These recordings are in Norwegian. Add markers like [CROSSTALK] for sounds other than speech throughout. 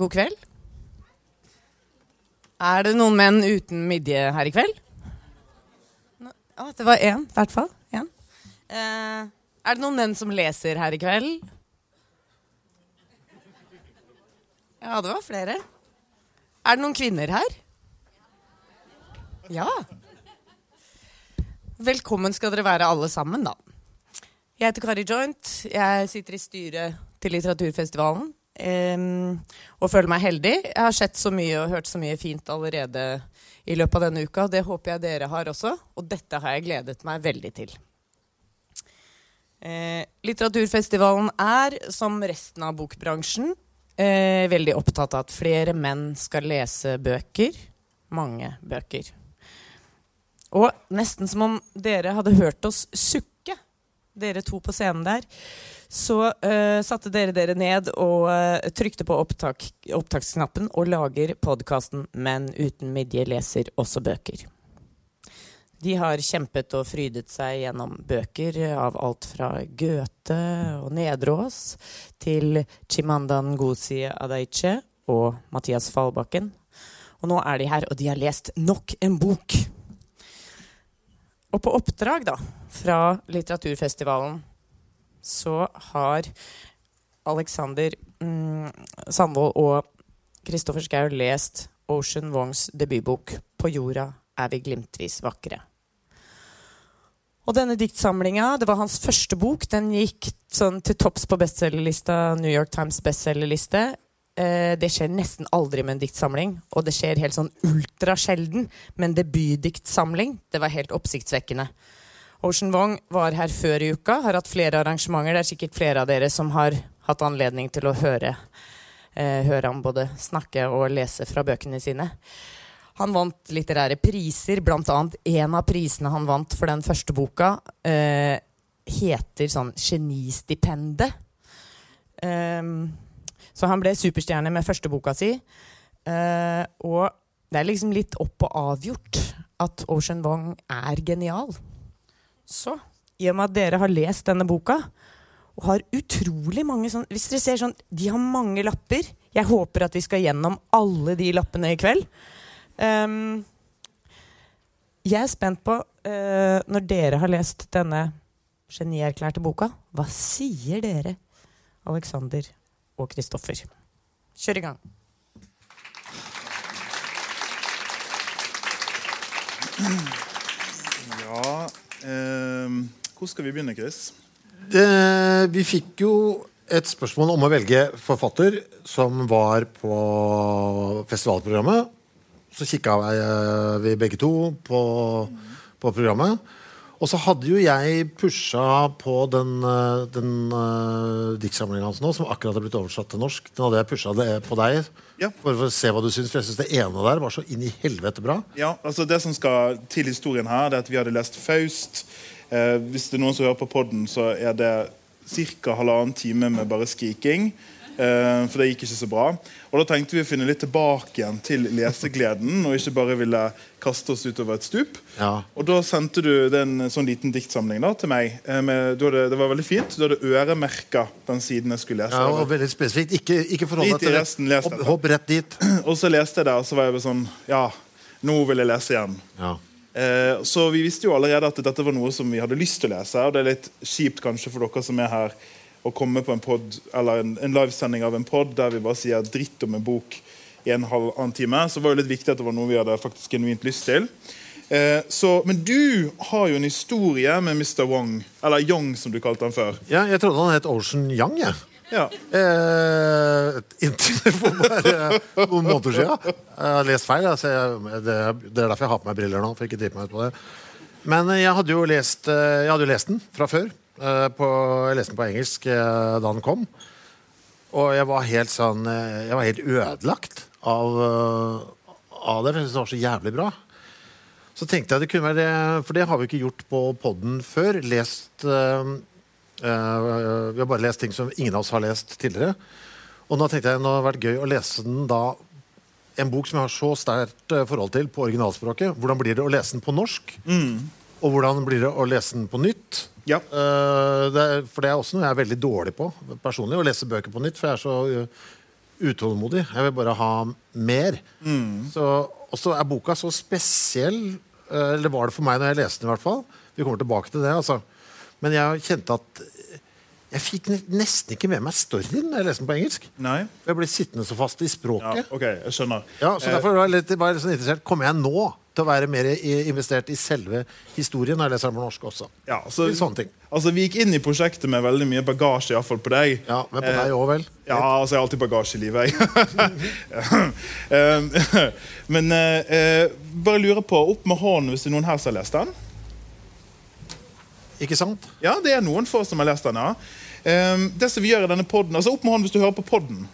God kveld. Er det noen menn uten midje her i kveld? Nå- det var én, i hvert fall. Én. Eh, er det noen menn som leser her i kveld? Ja, det var flere. Er det noen kvinner her? Ja. Velkommen skal dere være alle sammen, da. Jeg heter Kari Joint. Jeg sitter i styret til Litteraturfestivalen. Og føler meg heldig. Jeg har sett så mye og hørt så mye fint allerede i løpet av denne uka. Det håper jeg dere har også, og dette har jeg gledet meg veldig til. Eh, litteraturfestivalen er, som resten av bokbransjen, eh, veldig opptatt av at flere menn skal lese bøker. Mange bøker. Og nesten som om dere hadde hørt oss sukke, dere to på scenen der, så uh, satte dere dere ned og uh, trykte på opptak, opptaksknappen og lager podkasten Men uten midje leser også bøker'. De har kjempet og frydet seg gjennom bøker av alt fra Goethe og Nedreås til Chimanda Ngozi Adaiche og Mathias Fallbakken. Og nå er de her, og de har lest nok en bok. Og på oppdrag da, fra Litteraturfestivalen så har Alexander mm, Sandvold og Kristoffer Schou lest Ocean Wongs debutbok 'På jorda er vi glimtvis vakre'. Og denne diktsamlinga, det var hans første bok. Den gikk sånn til topps på bestselgerlista, New York Times bestselgerliste. Eh, det skjer nesten aldri med en diktsamling, og det skjer helt sånn ultrasjelden. Men debutdiktsamling, det var helt oppsiktsvekkende. Ocean Wong var her før i uka, har hatt flere arrangementer. Det er sikkert flere av dere som har hatt anledning til å høre, eh, høre ham både snakke og lese fra bøkene sine. Han vant litterære priser, annet en av prisene han vant for den første boka, eh, heter sånn Genistipendet. Um, så han ble superstjerne med første boka si. Uh, og det er liksom litt opp og avgjort at Ocean Wong er genial. Så i og med at dere har lest denne boka, og har utrolig mange sånn Hvis dere ser sånn De har mange lapper. Jeg håper at vi skal gjennom alle de lappene i kveld. Um, jeg er spent på, uh, når dere har lest denne genierklærte boka, hva sier dere, Alexander og Kristoffer? Kjør i gang. Ja Hvor skal vi begynne, Chris? Vi fikk jo et spørsmål om å velge forfatter som var på festivalprogrammet. Så kikka vi begge to på, på programmet. Og så hadde jo jeg pusha på den, eh, den uh, diktsamlinga hans nå, som akkurat er blitt oversatt til norsk. Den hadde jeg pusha det på deg Ja. for, for å se hva du syns. For jeg syns det ene der var så inn i helvete bra. Ja, altså Det som skal til historien her, det er at vi hadde lest Faust. Eh, hvis det er noen som hører på podden, så er det ca. halvannen time med bare skriking. Eh, for det gikk ikke så bra. Og da tenkte vi å finne litt tilbake igjen til lesegleden, og ikke bare ville kaste oss utover et stup. Ja. Og da sendte du den sånn liten diktsamling da, til meg. Eh, med, hadde, det var veldig fint. Du hadde øremerka den siden jeg skulle lese. Ja, og veldig spesifikt. Ikke, ikke forhold til resten, Hopp, hopp rett dit. [CLEARS THROAT] Og så leste jeg det, og så var jeg sånn Ja, nå vil jeg lese igjen. Ja. Eh, så vi visste jo allerede at dette var noe som vi hadde lyst til å lese. Og det er litt kjipt kanskje for dere som er her, å komme på en pod, eller en, en livesending av en pod der vi bare sier dritt om en bok i en halv annen time. Så var det litt viktig at det var noe vi hadde faktisk genuint lyst til. Eh, så, men du har jo en historie med Mr. Wong, eller Young som du kalte han før. Ja, jeg trodde han het Ocean Young, jeg. Ja. Eh, [LAUGHS] inntil for bare noen måneder siden. Jeg har lest feil. Altså jeg, det, det er derfor jeg har på meg briller nå. for ikke meg ut på det. Men jeg hadde jo lest, eh, jeg hadde jo lest den fra før. Eh, På, jeg leste den på engelsk eh, da den kom. Og jeg var helt sånn eh, Jeg var helt ødelagt av, av det. Jeg syntes det var så jævlig bra. Så tenkte jeg det kunne være det, for det har vi ikke gjort på podden før. Lest eh, eh, Vi har bare lest ting som ingen av oss har lest tidligere. Og nå tenkte jeg det hadde vært gøy å lese den da en bok som jeg har så sterkt forhold til på originalspråket. Hvordan blir det å lese den på norsk? Og hvordan blir det å lese den på nytt? Ja. Uh, det er, for det er også noe jeg er veldig dårlig på personlig, å lese bøker på nytt. For jeg er så uh, utålmodig. Jeg vil bare ha mer. Så, og så er boka så spesiell, Uh, eller var det for meg når jeg leste den i hvert fall. Vi kommer tilbake til det. altså. Men jeg kjente at jeg fikk nesten ikke med meg storyen når jeg leste den på engelsk. Nei? Jeg ble sittende så fast i språket. Ja, ok, jeg skjønner. Ja, så derfor var jeg litt, var jeg litt sånn interessert Kommer jeg nå til å være mer investert i selve historien når jeg leser på norsk også? Ja, altså, altså, vi gikk inn i prosjektet med veldig mye bagasje, iallfall på deg. Ja, men på Eh, deg også, vel? Ja, altså jeg har alltid bagasje i livet. jeg. [LAUGHS] Eh, Men eh, eh, bare lurer på, opp med hånden hvis det er noen her som har lest den. Ikke sant? Ja, det er noen få som har lest den, ja. Eh, det som vi gjør i denne podden, altså Opp med hånden hvis du hører på podden.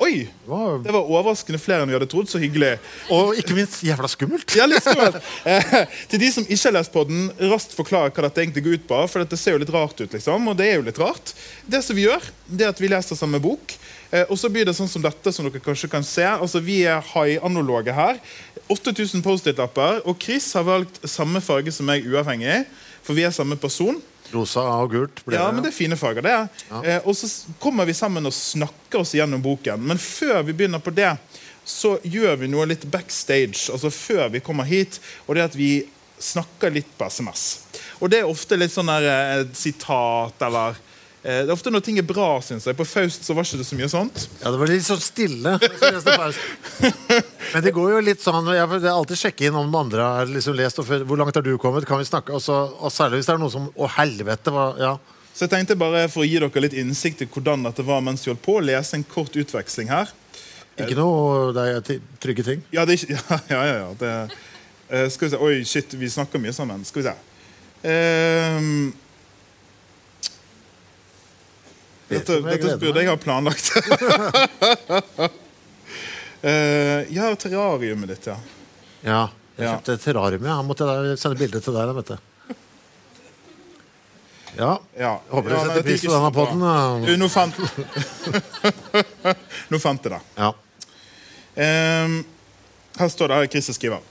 Oi! Det var, Det var overraskende flere enn vi hadde trodd. Så hyggelig. og ikke minst jævla skummelt. Ja, litt skummelt. Eh, til de som ikke har lest podden, raskt forklare hva dette egentlig går ut på. For dette ser jo litt rart ut, liksom, og det er jo litt rart. Det som vi gjør, det er at vi leser samme bok. Eh, og så blir det sånn som dette, som dere kanskje kan se. Altså, Vi er high-analoge her. 8000 Post-It-lapper. Og Chris har valgt samme farge som meg, uavhengig. For vi er samme person. Rosa og gult. Ja, men det er fine farger, det. Eh, og så kommer vi sammen og snakker oss gjennom boken. Men før vi begynner på det, så gjør vi noe litt backstage. Altså før vi kommer hit. Og det er at vi snakker litt på SMS. Og det er ofte litt sånn der eh, et sitat eller Det er ofte når ting er bra, syns jeg. På Faust så var ikke det så mye sånt. Ja, det var litt sånn stille. [LAUGHS] Men det går jo litt sånn Jeg vil alltid sjekke inn om den andre har liksom lest. Hvor langt har du kommet? Kan vi snakke? Også, og særlig hvis det er noe som Å, helvete! Hva, ja. Så jeg tenkte bare for å gi dere litt innsikt i hvordan dette var mens vi holdt på, lese en kort utveksling her. Ikke noe det er trygge ting. Ja, det [LAUGHS] ja, ja, ja, ja. Det, eh, skal vi se Oi, shit, vi snakker mye sammen. Skal vi se. Ehm, Vet dette, dette burde jeg ha planlagt. [LAUGHS] uh, ja, terrariumet ditt, ja. Ja. Jeg Ja. kjøpte terrarium. Ja. Han måtte sende bilde til deg. Vet du. Ja. ja. Håper du ja, setter pris på denne podden. Du, Nå fant [LAUGHS] Nå fant jeg det. Ja. Um, her står det her Christer skriver.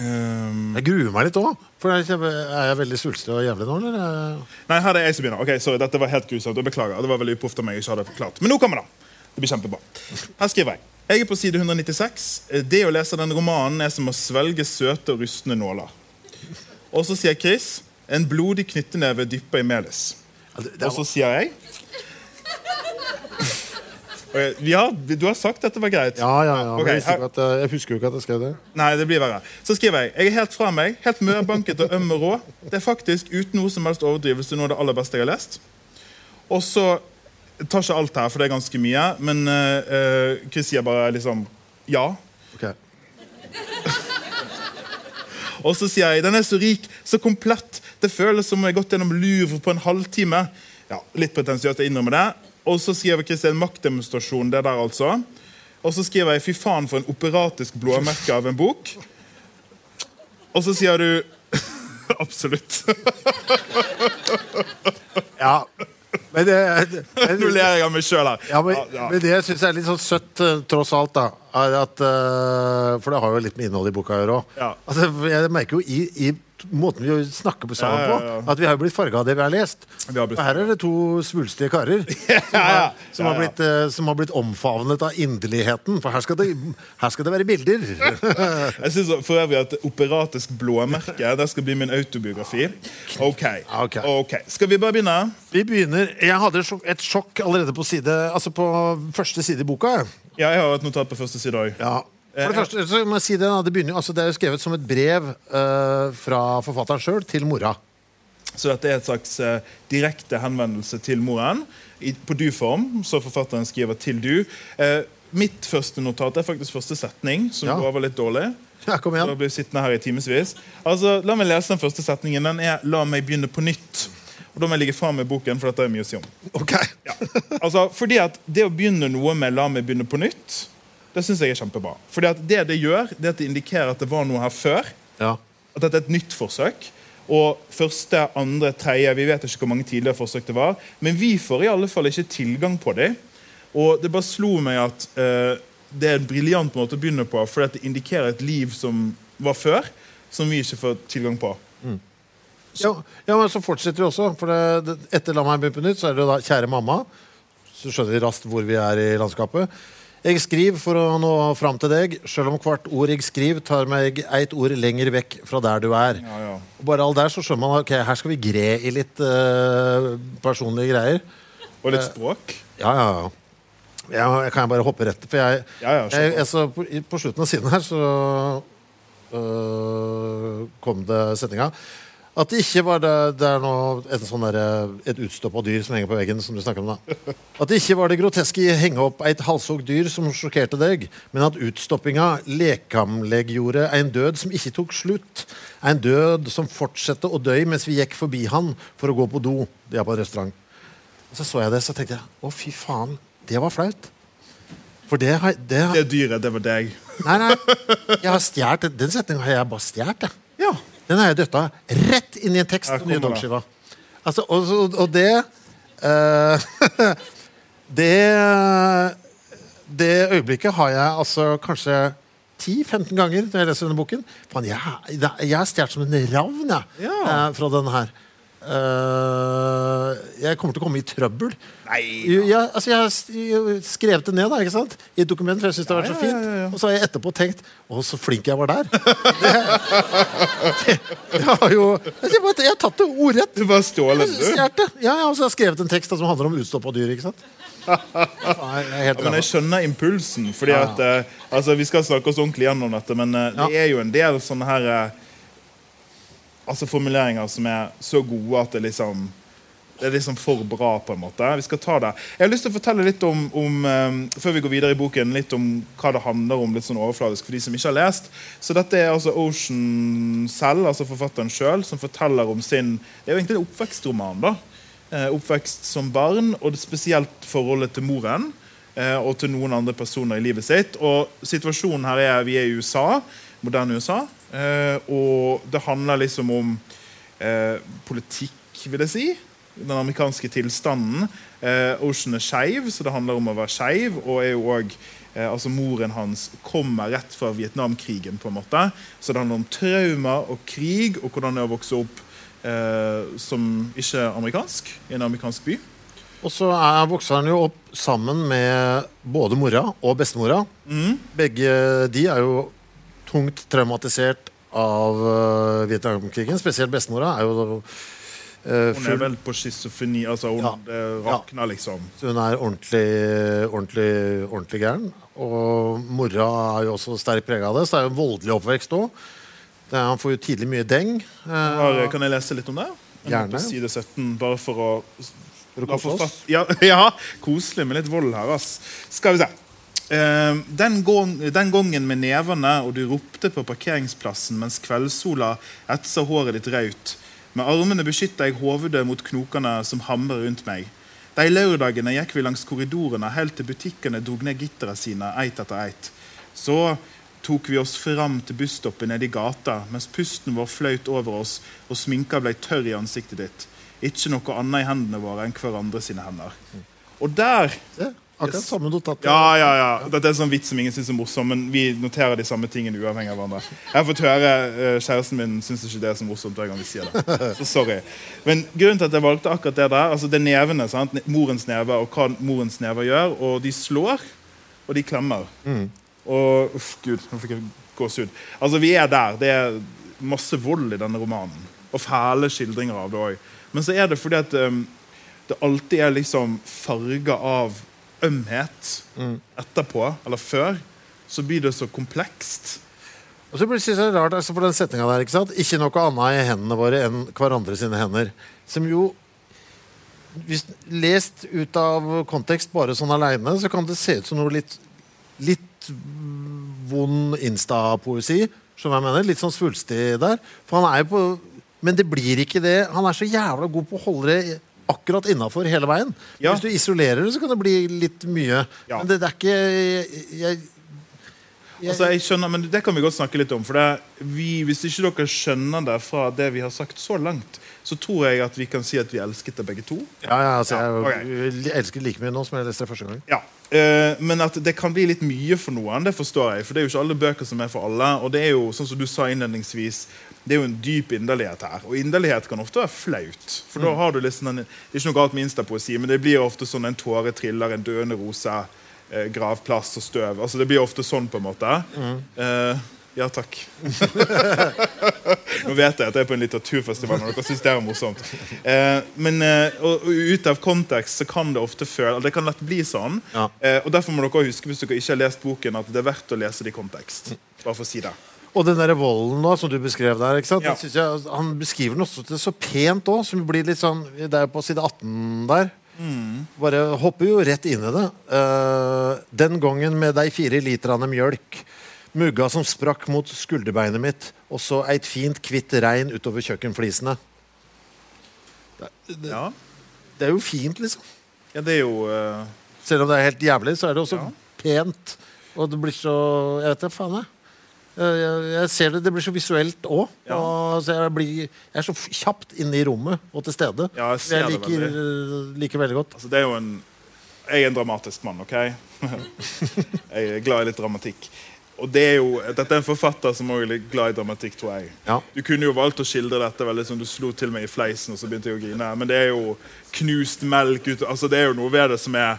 Ehm, Jeg gruer meg litt òg. For er jeg, er jeg veldig svulstig og jævlig nå, eller? Nei, her er jeg som begynner. Ok, sorry, Dette var helt grusomt. Beklager. Det var veldig uproft av meg ikke hadde forklart. Men nå kommer det. Det blir kjempebra. Her skriver jeg. Jeg er på side 196. Det å lese den romanen er som å svelge søte og rustne nåler. Og så sier Chris en blodig knytteneve dypper i melis. Det Og så sier jeg Ja, du har sagt dette var greit. Ja, ja, ja. Okay, jeg, at, jeg- jeg husker jo ikke at jeg skrev det. Nei, det blir verre. Så skriver jeg Jeg er helt fra meg, helt mørbanket og øm og rå. Det er faktisk uten noe som helst overdrivelse noe av det aller beste jeg har lest. Og så jeg tar ikke alt her, for det er ganske mye, men eh, eh, Chris sier bare liksom ja. Okay. [LAUGHS] Og så sier jeg den er så rik, så komplett. Det føles som om jeg har gått gjennom Louvre på en halvtime. Ja, Litt pretensiøst, jeg innrømmer det. Og så skriver Kristian maktdemonstrasjon. det der altså. Og så skriver jeg 'fy faen for en operatisk blåmerke av en bok'. Og så sier du [LAUGHS] Absolutt. [LAUGHS] Ja. Men det, det, Nå ler jeg av meg sjøl her. Ja, men, Ja, men det jeg er litt sånn søtt, eh, tross alt, da at, eh, For det har jo litt med innholdet i boka å gjøre òg. Ja. Altså, jeg merker jo i, i måten vi snakker på sammen Ja, ja, ja. på. At vi har blitt farga av det vi har lest. Vi har Og her er det to svulstige karer [LAUGHS] som, har, som, blitt, eh, som har blitt omfavnet av inderligheten. For her skal det, her skal det være bilder. [LAUGHS] Jeg synes for øvrig at Operatisk blåmerke det skal bli min autobiografi. Ok. Okay. ok. Skal vi bare begynne? Vi begynner, Jeg hadde et sjokk allerede på side Altså på første side i boka. Ja, jeg har et notat på første side òg. Ja. For det første så må jeg si Det da, det, begynner, jo- altså det er jo skrevet som et brev eh, fra forfatteren sjøl til mora. Så dette er et slags eh, direkte henvendelse til moren i, på du-form. Så forfatteren skriver til du. Eh, mitt første notat er faktisk første setning, som Ja. var litt dårlig. Ja, kom Da igjen. blir vi sittende her i timevis. Altså, la meg lese den første setningen. Den er 'La meg begynne på nytt'. Og Da må jeg ligge fram med boken, for dette er mye å si om. Ok. Ja. Altså, fordi at Det å begynne noe med 'la meg begynne på nytt', det syns jeg er kjempebra. Fordi at Det det gjør, det er at det indikerer at det var noe her før. Ja. At dette er et nytt forsøk. Og første, andre, tredje Vi vet ikke hvor mange tidligere forsøk det var. Men vi får i alle fall ikke tilgang på dem. Og det bare slo meg at uh, det er en briljant måte å begynne på, fordi at det indikerer et liv som var før, som vi ikke får tilgang på. Ja, ja, men så fortsetter vi også. For det, det, etter La meg begynne på nytt, så er det jo da 'Kjære mamma'. Så skjønner vi raskt hvor vi er i landskapet. Jeg skriver for å nå fram til deg, sjøl om hvert ord jeg skriver, tar meg eit ord lenger vekk fra der du er. Ja, ja. Bare all der så skjønner man ok, her skal vi gre i litt uh, personlige greier. Og litt språk. Ja, ja, ja. Jeg, kan bare hoppe rett For jeg, Ja, ja, på. jeg, jeg så på, på slutten av siden her så uh, kom det setninga. At det ikke var det, det er noe, et, sånn der, et utstoppa dyr som henger på veggen. som du snakker om da. At det ikke var det groteske i å henge opp et halshogd dyr som sjokkerte deg, men at utstoppinga lekamleggjorde en død som ikke tok slutt. En død som fortsatte å dø mens vi gikk forbi han for å gå på do. Det er på en restaurant. Og så så jeg det, så tenkte jeg å, fy faen, det var flaut. For det har, det har Det dyret, det var deg. Nei, nei. Jeg har stjålet den- setninga har jeg bare stjålet. jeg. Ja. Den har jeg døtta rett inn i en tekst på nye kommer Altså, og, og, det uh, [LAUGHS] Det Det øyeblikket har jeg altså kanskje 10-15 ganger når jeg leser denne boken. Fan, jeg, jeg er stjålet som en ravn jeg, Ja. uh, fra denne her. Eh, jeg kommer til å komme i trøbbel. Nei Ja, altså jeg har skrevet det ned da, ikke sant? i et dokument, for jeg synes det har vært så fint. ja, ja. Og så har jeg etterpå tenkt Å, så flink jeg var der. [LAUGHS] Det, det, jeg har jo Jeg, har tatt det ordrett. Du bare stjålet det. Ja, så har jeg skrevet en tekst da, som handler om utstoppa dyr. ikke sant? Jeg men jeg skjønner impulsen. fordi at eh, altså, Vi skal snakke oss ordentlig gjennom dette, men eh, det er jo en del sånne her Altså formuleringer som er så gode at det liksom det er liksom for bra, på en måte. Vi skal ta det. Jeg har lyst til å fortelle litt om, om eh, før vi går videre i boken, litt om hva det handler om litt sånn overfladisk for de som ikke har lest. Så dette er altså Ocean selv, altså forfatteren sjøl, som forteller om sin Det er jo egentlig en oppvekstroman. da. Eh, oppvekst som barn, og spesielt forholdet til moren. eh, Og til noen andre personer i livet sitt. Og situasjonen her er vi er i USA, moderne USA. Eh, Og det handler liksom om eh, politikk, vil jeg si. Den amerikanske tilstanden. Eh, Ocean er skeiv, så det handler om å være skeiv. Og er jo også, altså moren hans kommer rett fra Vietnamkrigen. på en måte. Så det handler om trauma og krig, og hvordan det er å vokse opp eh, som ikke amerikansk i en amerikansk by. Og så er vokser han jo opp sammen med både mora og bestemora. Mm. Begge de er jo tungt traumatisert av uh, Vietnamkrigen. Spesielt bestemora er jo eh, Hun er vel på schizofreni. altså Hun Ja. det rakner, liksom. Så hun er ordentlig, ordentlig, ordentlig gæren. Og mora er jo også sterkt prega av det, så det er jo en voldelig oppvekst òg. Han får jo tidlig mye deng. Uh, kan jeg lese litt om det? Jeg Gjerne. På side 17, bare for å kose oss? Ja, [LAUGHS] ja, koselig med litt vold her. ass. Skal vi se. Eh, den, gang, den gangen med nevene, og du ropte på parkeringsplassen mens kveldssola etsa håret ditt raut. Med armene beskytta jeg hovedet mot knokene som hamrer rundt meg. De lørdagene gikk vi langs korridorene helt til butikkene drog ned gittera sine eit etter eit. Så tok vi oss fram til busstoppet nede i gata, mens pusten vår fløyt over oss og sminka blei tørr i ansiktet ditt. Ikke noe annet i hendene våre enn hverandre sine hender. Og der. Akkurat samme notat. Ja, ja, ja. Dette er en sånn vits som ingen syns er morsom, men vi noterer de samme tingene uavhengig av hverandre. Jeg har fått høre eh, Kjæresten min syns ikke det er så morsomt hver gang vi sier det. Så sorry. Men grunnen til at jeg valgte akkurat det der, altså det er nevene, sant? morens neve, og hva morens never gjør. Og de slår, og de klemmer. Og uff, gud, nå fikk jeg gåsehud. Altså, vi er der. Det er masse vold i denne romanen. Og fæle skildringer av det òg. Men så er det fordi at um, det alltid er liksom farga av ømhet etterpå, eller før. Så blir det så komplekst. Og så blir det så rart altså for den setninga der. ikke sant? Ikke noe annet i hendene våre enn hverandre sine hender. Som jo hvis Lest ut av kontekst bare sånn aleine, så kan det se ut som noe litt Litt vond Insta-poesi. Som jeg mener? Litt sånn svulstig der. For han er jo på Men det blir ikke det. Han er så jævla god på å holde det akkurat innafor hele veien. Ja. Hvis du isolerer det, så kan det bli litt mye. Ja. Men det, det er ikke jeg, jeg, Altså, jeg skjønner, men Det kan vi godt snakke litt om. for det, vi, Hvis ikke dere skjønner det fra det vi har sagt så langt, så tror jeg at vi kan si at vi elsket det begge to. Ja, ja, altså, jeg, jeg elsker like mye nå som jeg leste det første gang. Ja, Uh, Men at det kan bli litt mye for noen, det forstår jeg. For det er jo ikke alle bøker som er for alle. Og det er jo, sånn som du sa innledningsvis, det er jo en dyp inderlighet her. Og inderlighet kan ofte være flaut. For da har du liksom en, Det er ikke noe galt med instapoesi, men det blir ofte sånn en tåre triller, en døende rose, eh, gravplass og støv. Altså Det blir ofte sånn, på en måte. Eh, ja, takk. [LAUGHS] Nå vet jeg at jeg er på en litteraturfestival, men dere syns det er morsomt. Eh, men eh, og, og ut av kontekst så kan det ofte føle Det kan lett bli sånn. Ja. Eh, og Derfor må dere huske hvis dere ikke har lest boken, at det er verdt å lese det i kontekst. Bare for å si det. Og den der volden nå, som du beskrev der? Ja. Jeg, han beskriver den også så pent òg, som blir litt sånn Det er på side 18 der. Bare hopper jo rett inn i det. Uh, den gangen med de fire literne mjølk, mugga som sprakk mot skulderbeinet mitt, og så eit fint, kvitt regn utover kjøkkenflisene. Ja, Det er jo fint, liksom. ja det er jo eh, Selv om det er helt jævlig, så er det også Ja. pent. Og det blir så Jeg vet da faen, jeg. Jeg, jeg, jeg ser det, det blir så visuelt òg. Ja. Så jeg, blir- jeg er så f- kjapt inne i rommet og til stede. Ja, jeg ser det liker, liker veldig godt. Altså, det er jo en Jeg er en dramatisk mann, OK? [LAUGHS] jeg er glad i litt dramatikk. Og det er jo, Dette er en forfatter som også er glad i dramatikk, tror jeg. Ja. Du kunne jo valgt å skildre dette veldig som du slo til meg i fleisen, og så begynte jeg å grine. Men det er jo knust melk ut, altså Det er jo noe ved det som er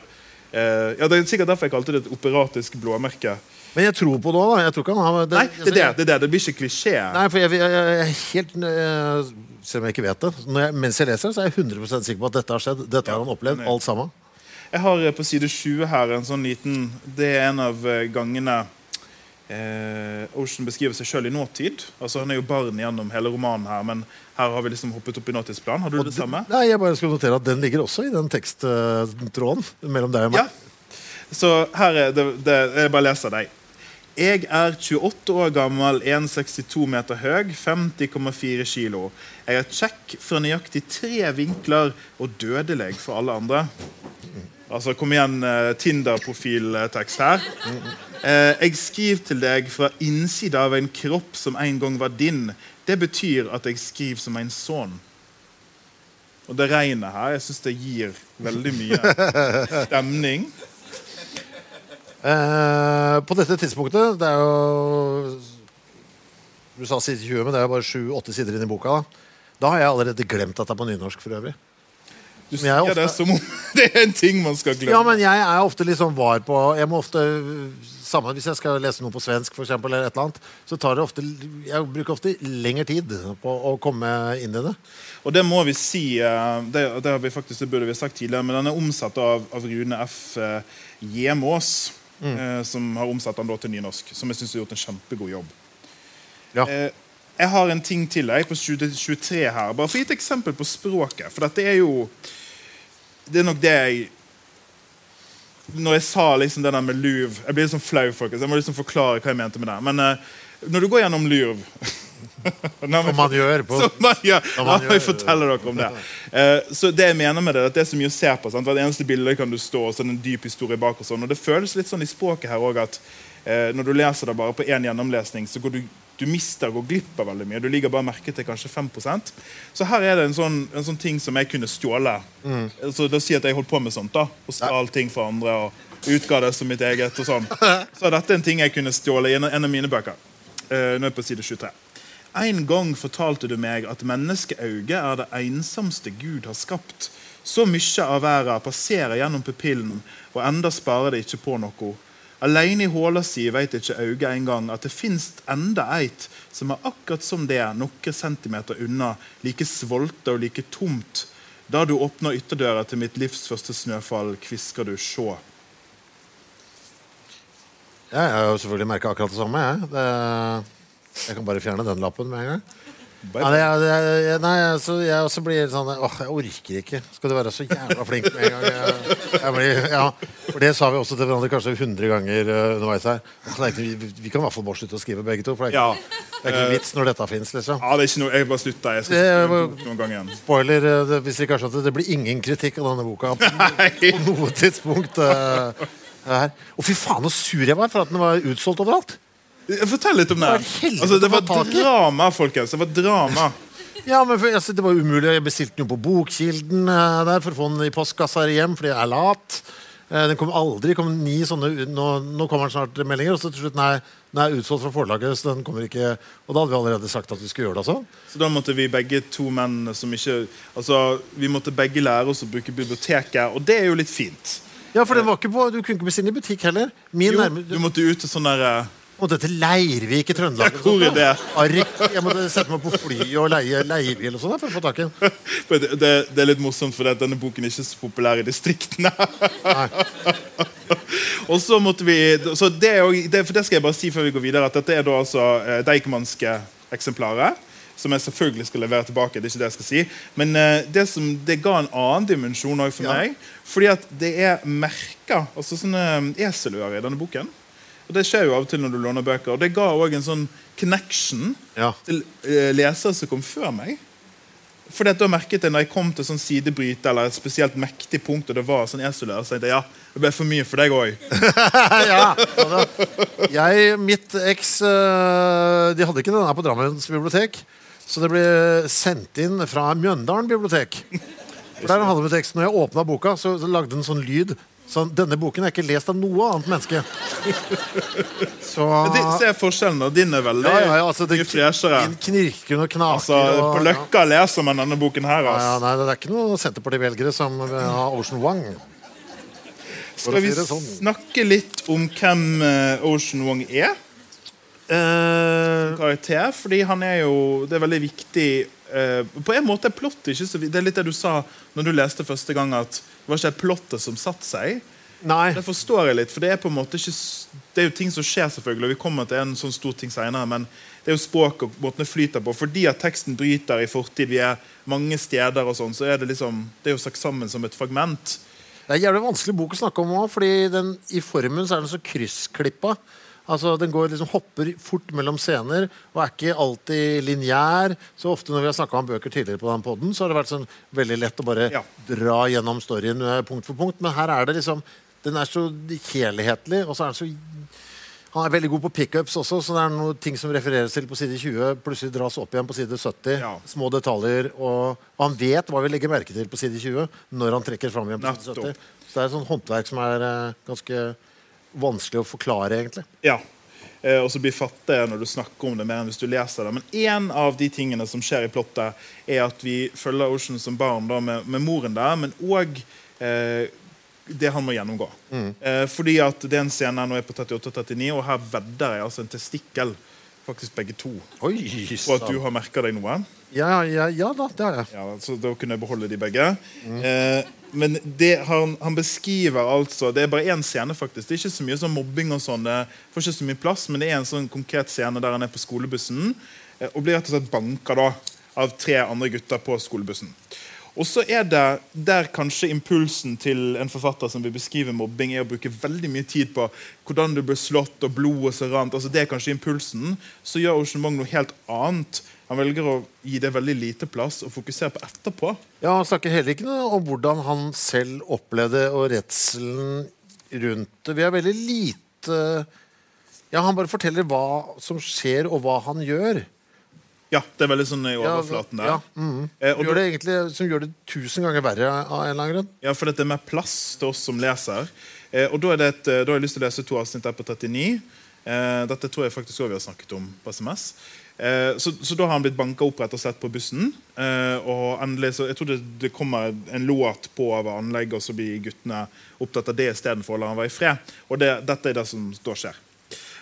eh, Ja, Det er sikkert derfor jeg kalte det et operatisk blåmerke. Men jeg tror på det òg. Jeg han har Nei, det er det. Det, det. det blir ikke klisjé. Nei, for jeg, jeg, jeg er helt jeg, Selv om jeg ikke vet det. Jeg, mens jeg leser, så er jeg 100 sikker på at dette har skjedd. Dette har han opplevd, alt sammen. Jeg har eh, på side 20 her en sånn liten Det er en av eh, gangene eh, Ocean beskriver seg sjøl i nåtid. Altså Han er jo barn gjennom hele romanen her, men her har vi liksom hoppet opp i nåtidsplan. Har du det samme? Nei, jeg bare skal notere at Den ligger også i den teksttråden mellom deg og meg. Ja. Så her er det, det Jeg bare leser deg. Jeg er 28 år gammel, 1,62 meter høy, 50,4 kilo. Jeg er kjekk fra nøyaktig tre vinkler og dødelig for alle andre. Altså, Kom igjen, eh, Tinder-profiltekst her. Eh, jeg skriver til deg fra innsida av en kropp som en gang var din. Det betyr at jeg skriver som en sønn. Og det regnet her, jeg syns det gir veldig mye [LAUGHS] stemning. Eh, på dette tidspunktet Det er jo Du sa side 20, men det er jo bare 7-8 sider inn i boka. Da. da har jeg allerede glemt at det er på nynorsk for øvrig. Du sier er sier det som om [LAUGHS] det er en ting man skal glemme. Ja, men jeg er ofte litt sånn var på Jeg må ofte Samme hvis jeg skal lese noe på svensk, for eksempel, eller et eller annet, så tar det ofte Jeg bruker ofte lengre tid på å komme inn i det. Og det må vi si eh, Det, det, har vi faktisk, det burde vi sagt tidligere, men den er omsatt av, av Rune F. Gjemås, mm. eh, Som har omsatt den da til nynorsk. Som jeg syns har gjort en kjempegod jobb. Ja. Eh, jeg har en ting til jeg, på 20, 23 her. Bare for å gi et eksempel på språket. For dette er jo Det er nok det jeg Når jeg sa liksom det der med Louvre Jeg blir sånn flau, folkens. Jeg må liksom forklare hva jeg mente med det. Men uh, når du går gjennom Louvre [LAUGHS] Som man gjør på Som man gjør. Som man meg jeg fortelle dere om det. Uh, så det jeg mener med det, at det er så mye å se på. Sant? Hvert eneste bilde kan du stå, og så en dyp historie bak. Og sånn Og det føles litt sånn i språket her òg at uh, når du leser det bare på én gjennomlesning, så går du du mister og går glipp av veldig mye. Du ligger bare merke til kanskje 5% Så her er det en sånn, en sånn ting som jeg kunne stjåle. Så da sier at jeg holdt på med sånt. da Og stjal ting fra andre og utga det som mitt eget. og sånn [LAUGHS] Så dette er en ting jeg kunne stjåle i en, en av mine bøker. Uh, nå er jeg på side 23. En gang fortalte du meg at menneskeauget er det ensomste Gud har skapt. Så mye av verden passerer gjennom pupillen, og enda sparer det ikke på noe. Alene i håla si vet ikke øyet engang at det fins enda eit som er akkurat som det, noen centimeter unna, like svolte og like tomt. Da du åpner ytterdøra til mitt livs første snøfall, kvisker du 'sjå'. Ja, jeg har jo selvfølgelig merka akkurat det samme. Jeg. Det, jeg kan bare fjerne den lappen med en gang. Det, det, jeg, nei, altså, jeg også blir sånn Åh, jeg orker ikke. Skal du være så jævla flink med en gang? Jeg, jeg blir, ja, for Det sa vi også til hverandre kanskje 100 ganger uh, underveis her. Ikke, vi, vi kan i hvert fall bare slutte å skrive begge to. For det er Ja. det er ikke vits når dette fins, liksom. ja, det er ikke noe, Jeg bare slutta. Jeg skal Det noen gang igjen. Spoiler uh, det, hvis dere kanskje at det. Blir ingen kritikk av denne boka på, [LAUGHS] på noe tidspunkt. Uh, her. Og fy faen, så sur jeg var for at den var utsolgt overalt. Fortell litt om det. Altså, det var drama, folkens. Det var drama. Ja, men for, altså, Det var umulig. Jeg bestilte den jo på Bokkilden eh, der for å få den i postkassa her hjem fordi jeg er lat. Eh, den kom aldri. kom ni sånne, nå, nå kommer den snart meldinger. Og så til slutt nei, den er utsolgt fra forlaget. så den kommer ikke, Og da hadde vi allerede sagt at vi skulle gjøre det. altså. Så da måtte vi begge to menn som ikke Altså, vi måtte begge lære oss å bruke biblioteket, og det er jo litt fint. Ja, for den var ikke på, Du kunne ikke bestille i butikk heller. Min Jo, nærme, du måtte ut til sånn der eh, måtte til Leirvik i Trøndelag. Ja, hvor er det? Ark. Jeg måtte sette meg på fly og leie leiebil og sånn for å få tak i den. [LAUGHS] det, det, det er litt morsomt, for denne boken er ikke så populær i distriktene. [LAUGHS] og så måtte vi så det, For det skal jeg bare si før vi går videre, at dette er da altså eh, Deichmanske eksemplarer. Som jeg selvfølgelig skal levere tilbake. det er ikke det jeg skal si Men eh, det, som, det ga en annen dimensjon òg for Ja. meg. Fordi at det er merker, altså sånne eselører i denne boken. Og Det skjer jo av og til når du låner bøker. Og det ga òg en sånn connection Ja. til eh, lesere som kom før meg. For da merket jeg når jeg kom til sånn sidebryt eller et spesielt mektig punkt, og det var sånn eselør, så tenkte jeg ja, det ble for mye for deg òg. [LAUGHS] ja, mitt eks øh, De hadde ikke den her på Drammens bibliotek. Så det ble sendt inn fra Mjøndalen bibliotek. For der hadde vi teksten. Når jeg åpna boka, så lagde den sånn lyd. Sånn, Denne boken er ikke lest av noe annet menneske. [LAUGHS] Så Se forskjellen. Din er veldig ja, ja, ja, altså, det, mye freshere. Knirkende og knaker. Altså, på Løkka leser man denne boken her. ja, ja, Altså. nei, Det er ikke noen Senterparti-velgere som har Ocean Wong. Skal vi sånn. snakke litt om hvem eh, Ocean Wong er? Uh, karakter, fordi han er jo Det er veldig viktig eh, På en måte er plott ikke så Det er litt det du sa når du leste første gang, at det var ikke plottet som satte seg. nei. Det forstår jeg litt, for det er på en måte ikke Det er jo ting som skjer, selvfølgelig, og vi kommer til en sånn stor ting senere, men det er jo språk og måten det flyter på. Fordi at teksten bryter i fortid, vi er mange steder og sånn, så er det liksom Det er jo sagt sammen som et fragment. Det er en jævlig vanskelig bok å snakke om òg, fordi den, i formen så er den så kryssklippa. Altså, Den går liksom hopper fort mellom scener og er ikke alltid lineær. Så ofte når vi har snakka om bøker tidligere på den podden, så har det vært sånn veldig lett å bare Ja. dra gjennom storyen eh, punkt for punkt. Men her er det liksom Den er så helhetlig, og så er den så han er veldig god på pickups også, så det er noen ting som refereres til på side 20, plutselig dras opp igjen på side 70. Ja. Små detaljer. Og, og han vet hva vi legger merke til på side 20 når han trekker fram igjen på side Nettopp. 70. Så det er et sånt håndverk som er uh, ganske vanskelig å forklare, egentlig. Ja. Eh, og så blir fattig når du snakker om det mer enn hvis du leser det. Men én av de tingene som skjer i plottet, er at vi følger Ocean som barn da, med, med moren der, men òg eh, det han må gjennomgå. Eh, fordi at det er en scene nå er på 38-39, og her vedder jeg altså en testikkel. Faktisk begge to. Oi, Og at du har merka deg noe. ja, ja, ja da, det har jeg. Ja, så Da kunne jeg beholde de begge. Eh, men han, han beskriver altså Det er bare én scene, faktisk. Det er ikke så mye sånn mobbing og sånn. Det får ikke så mye plass, men det er en sånn konkret scene der han er på skolebussen eh, og blir rett og slett banka da av tre andre gutter på skolebussen. Og så er det der kanskje impulsen til en forfatter som vil beskrive mobbing, er å bruke veldig mye tid på hvordan du blir slått og blodet som rant. Altså det er kanskje impulsen. Så gjør Ocean Mong noe helt annet. Han velger å gi det veldig lite plass og fokusere på etterpå. Ja, Han snakker heller ikke noe om hvordan han selv opplevde og redselen rundt det. Vi er veldig lite Ja, Han bare forteller hva som skjer, og hva han gjør. Ja, det er veldig sånn i overflaten der. ja, mhm. Eh, gjør det egentlig Som gjør det tusen ganger verre av en eller annen grunn. Ja, for det er mer plass til oss som leser. Eh, og da, det et, eh, da har jeg lyst til å lese to avsnitt der på 39. Eh, dette tror jeg faktisk òg vi har snakket om på SMS. Eh, så, så da har han blitt banka opp rett og slett på bussen. Eh, og endelig så, Jeg tror det, det kommer en låt på over anlegget, og så blir guttene opptatt av det istedenfor å la han være i fred. Og det, dette er det som da skjer.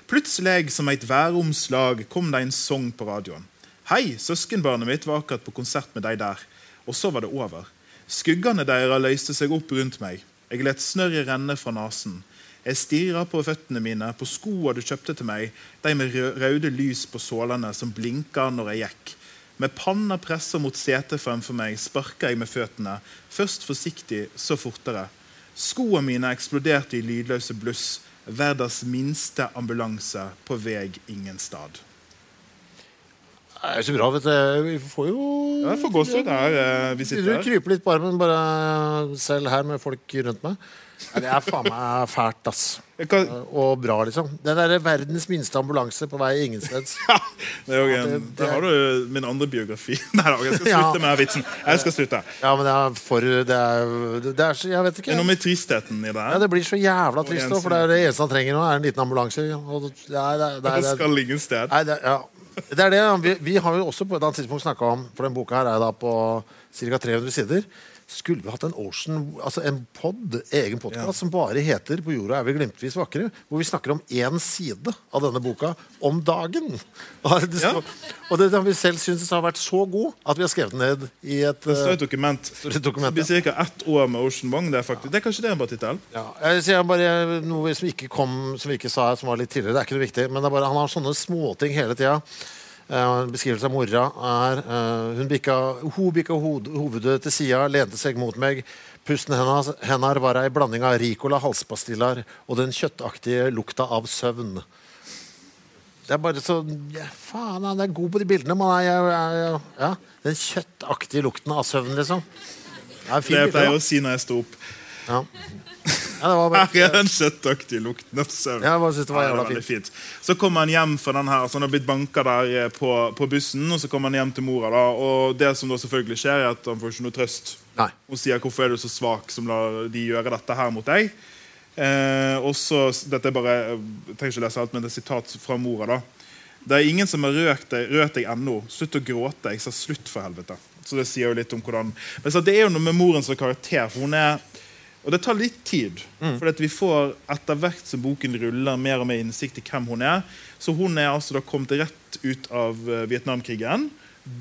Plutselig, som et væromslag, kom det en sang på radioen. Hei, søskenbarnet mitt var akkurat på konsert med deg der. Og så var det over. Skuggene deres løste seg opp rundt meg. Jeg let snørret renne fra nesen. Jeg stirra på føttene mine, på skoa du kjøpte til meg, de med røde lys på sålene som blinka når jeg gikk. Med panna pressa mot setet fremfor meg sparka jeg med føttene, først forsiktig, så fortere. Skoene mine eksploderte i lydløse bluss. Verdens minste ambulanse på vei ingen stad. Det er så bra, vet du. Vi får jo Ja, det får gåsehud der eh, vi Sitter her. Du kryper litt på armen bare selv her med folk rundt meg. Nei, det er faen meg fælt, ass. Kan... Og bra, liksom. Det der er verdens minste ambulanse på vei ingensteds. [LAUGHS] det er jo en, det- det- har du min andre biografi. [LAUGHS] Nei jeg skal Ja. slutte med vitsen. Jeg skal slutte. Ja, men det er for Det er, det er så Jeg vet ikke. Det er noe med tristheten i det. Ja, det blir så jævla trist, for det, er det eneste han trenger nå, er en liten ambulanse. Og det, det er, det er, det Det er, skal ingen sted. Nei, det, ja. Det er det. Vi, vi har jo også på et annet tidspunkt snakka om For den boka her er da på ca. 300 sider. Skulle vi hatt en Ocean, altså en pod, egen podkast som bare heter 'På jorda er vi glimtvis vakre', hvor vi snakker om én side av denne boka om dagen. [LAUGHS] Og det, Ja. og det har vi selv syntes har vært så god at vi har skrevet den ned i et Det står eh, et dokument. står et dokument, Det blir ca. ett år med Ocean Wong. Det er, faktisk, det er kanskje det en bra tittel? Ja, jeg sier bare noe som ikke kom Som vi ikke sa som var litt tidligere. Det er ikke noe viktig, men det er bare, han har sånne småting hele tida. Uh, beskrivelse av mora er eh, Hun bikka, hun bikka hoved, hovedet til sida, lente seg mot meg. Pusten hennes, hennes var ei blanding av Ricola halspastiller og den kjøttaktige lukta av søvn. Det er bare så ja, Faen, han er god på de bildene. Man er, ja, ja, den kjøttaktige lukten av søvn, liksom. Det er en fin Det jeg pleier å si når jeg står opp. Ja. Ja, det var bare, Her er den kjøttaktige lukten av søvn. Ja, jeg synes det var jævla fint. fint. Så kommer han hjem fra den her, så han har blitt banka der eh, på, på bussen, og så kommer han hjem til mora. da, og Det som da selvfølgelig skjer, er at han får ikke noe trøst. Nei. Hun sier 'hvorfor er du så svak som lar de gjøre dette her mot deg'? Eh, og så, dette er bare, Jeg trenger ikke lese alt, men det er sitat fra mora. da. Det er ingen som har rørt deg, rørt deg ennå. Slutt å gråte. Jeg sa slutt, for helvete. Så det sier jo litt om hvordan Men så Det er jo noe med moren som karakter. for hun er og det tar litt tid. For vi får etter hvert som boken ruller, mer og mer innsikt i hvem hun er. Så hun er altså da kommet rett ut av eh, Vietnamkrigen.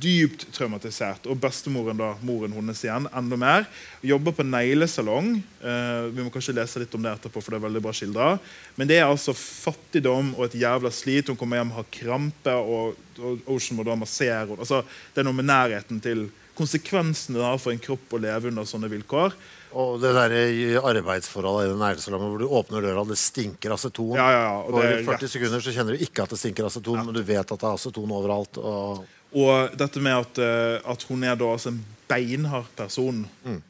Dypt traumatisert. Og bestemoren, da, moren hennes igjen, enda mer. Jobber på neglesalong. Eh, vi må kanskje lese litt om det etterpå, for det er veldig bra skildra. Men det er altså fattigdom og et jævla slit. Hun kommer hjem og har krampe, og, og Ocean må da massere henne. Altså, det er noe med nærheten til konsekvensene det har for en kropp å leve under sånne vilkår. Og det der arbeidsforholdet i den neglesalongen hvor du åpner døra, det stinker aceton. Ja, ja, ja, og For det er 40 rett. sekunder så kjenner du ikke at det stinker aceton, men du vet at det er aceton overalt. Og Og dette med at, eh, at hun er da altså en beinhard person. mm.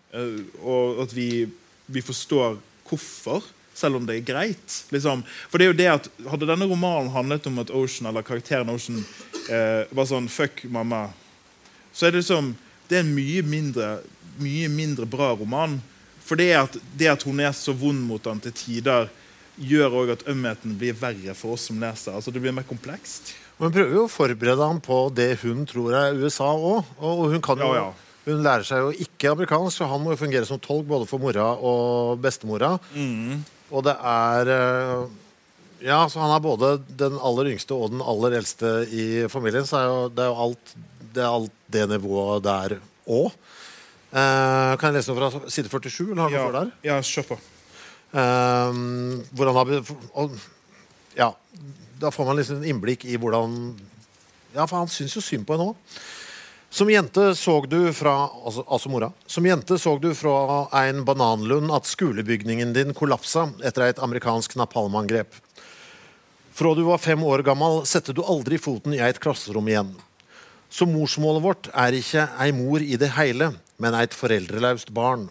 og at vi, vi forstår hvorfor, selv om det er greit. Liksom. For det er jo det at Hadde denne romanen handlet om at Ocean eller karakteren Ocean eh, var sånn Fuck mamma. Så er det liksom Det er en mye mindre, mye mindre bra roman. For det at, det at hun er så vond mot han til tider, gjør òg at ømheten blir verre for oss som leser. Altså Det blir mer komplekst. Hun prøver jo å forberede ham på det hun tror er USA òg. Og hun kan jo Ja, ja. Hun lærer seg jo ikke amerikansk, så han må jo fungere som tolk både for mora og bestemora. Mm. Og det er eh, Ja, så han er både den aller yngste og den aller eldste i familien. Så er jo, det er jo alt det, er alt det nivået der òg. Eh, kan jeg lese noe fra side 47? Eller har Ja, der? ja kjør på. Uh, hvordan har og, Ja, da får man liksom innblikk i hvordan Ja, for han syns jo synd på henne òg. Som jente så du fra altså, altså mora, som jente så du fra en bananlund at skolebygningen din kollapsa etter et amerikansk napalmangrep. Fra du var fem år gammel, sette du aldri foten i et klasserom igjen. Så morsmålet vårt er ikke ei mor i det hele, men et foreldreløst barn.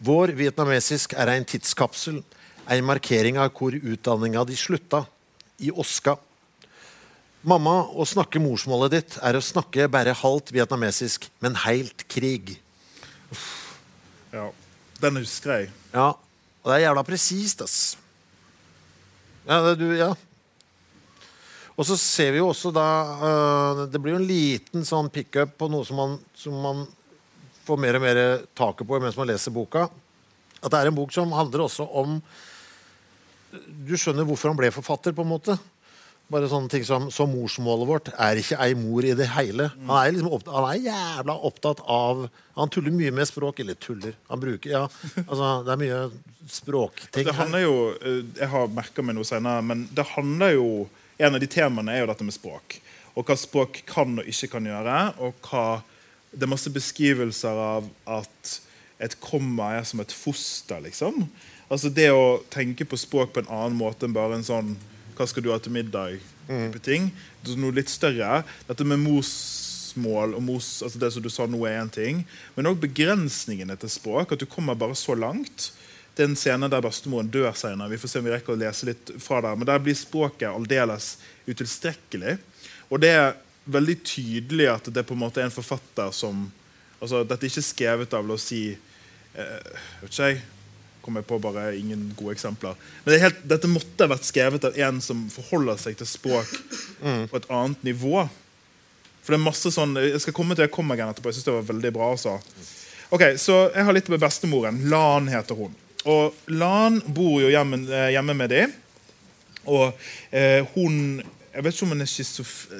Vår vietnamesisk er en tidskapsel, en markering av hvor utdanninga di slutta. i Oska. Mamma, å snakke morsmålet ditt er å snakke bare halvt vietnamesisk, men heilt krig. Ja. Den husker jeg. Ja, og det er jævla presist, ass. Ja, det, du, ja. Og så ser vi jo også da uh, Det blir jo en liten sånn pickup på noe som man, som man får mer og mer taket på mens man leser boka. At det er en bok som handler også om Du skjønner hvorfor han ble forfatter, på en måte. Bare sånne ting som, som morsmålet vårt er ikke ei mor i det hele. Han er, liksom opptatt, han er jævla opptatt av Han tuller mye med språk. Eller tuller. Han bruker Ja, altså, det er mye språkting Det handler jo, eh, Jeg har merka meg noe senere, men det handler jo En av de temaene er jo dette med språk. Og hva språk kan og ikke kan gjøre. Og hva Det er masse beskrivelser av at et komma er som et foster, liksom. Altså Det å tenke på språk på en annen måte enn bare en sånn Hva skal du ha til middag? type ting. Det Noe litt større. Dette med morsmål og mos, altså det som du sa nå er en ting. Men òg begrensningene til språk. At du kommer bare så langt. Det er en scene der bestemoren dør senere. Vi får se om vi rekker å lese litt fra der. Men der blir språket aldeles utilstrekkelig. Og det veldig tydelig at det på en måte er en forfatter som altså Dette er ikke skrevet av la oss si eh, vet ikke jeg, kommer jeg på bare ingen gode eksempler. Men det helt, dette måtte ha vært skrevet av en som forholder seg til språk på et annet nivå. For det er masse sånn, Jeg skal komme til jeg kommer igjen etterpå. Jeg synes det var veldig bra altså. Ok, Så jeg har litt med bestemoren. Lan heter hun. Og Lan bor jo hjemme, eh, hjemme med dem. Og eh, hun jeg vet ikke om er.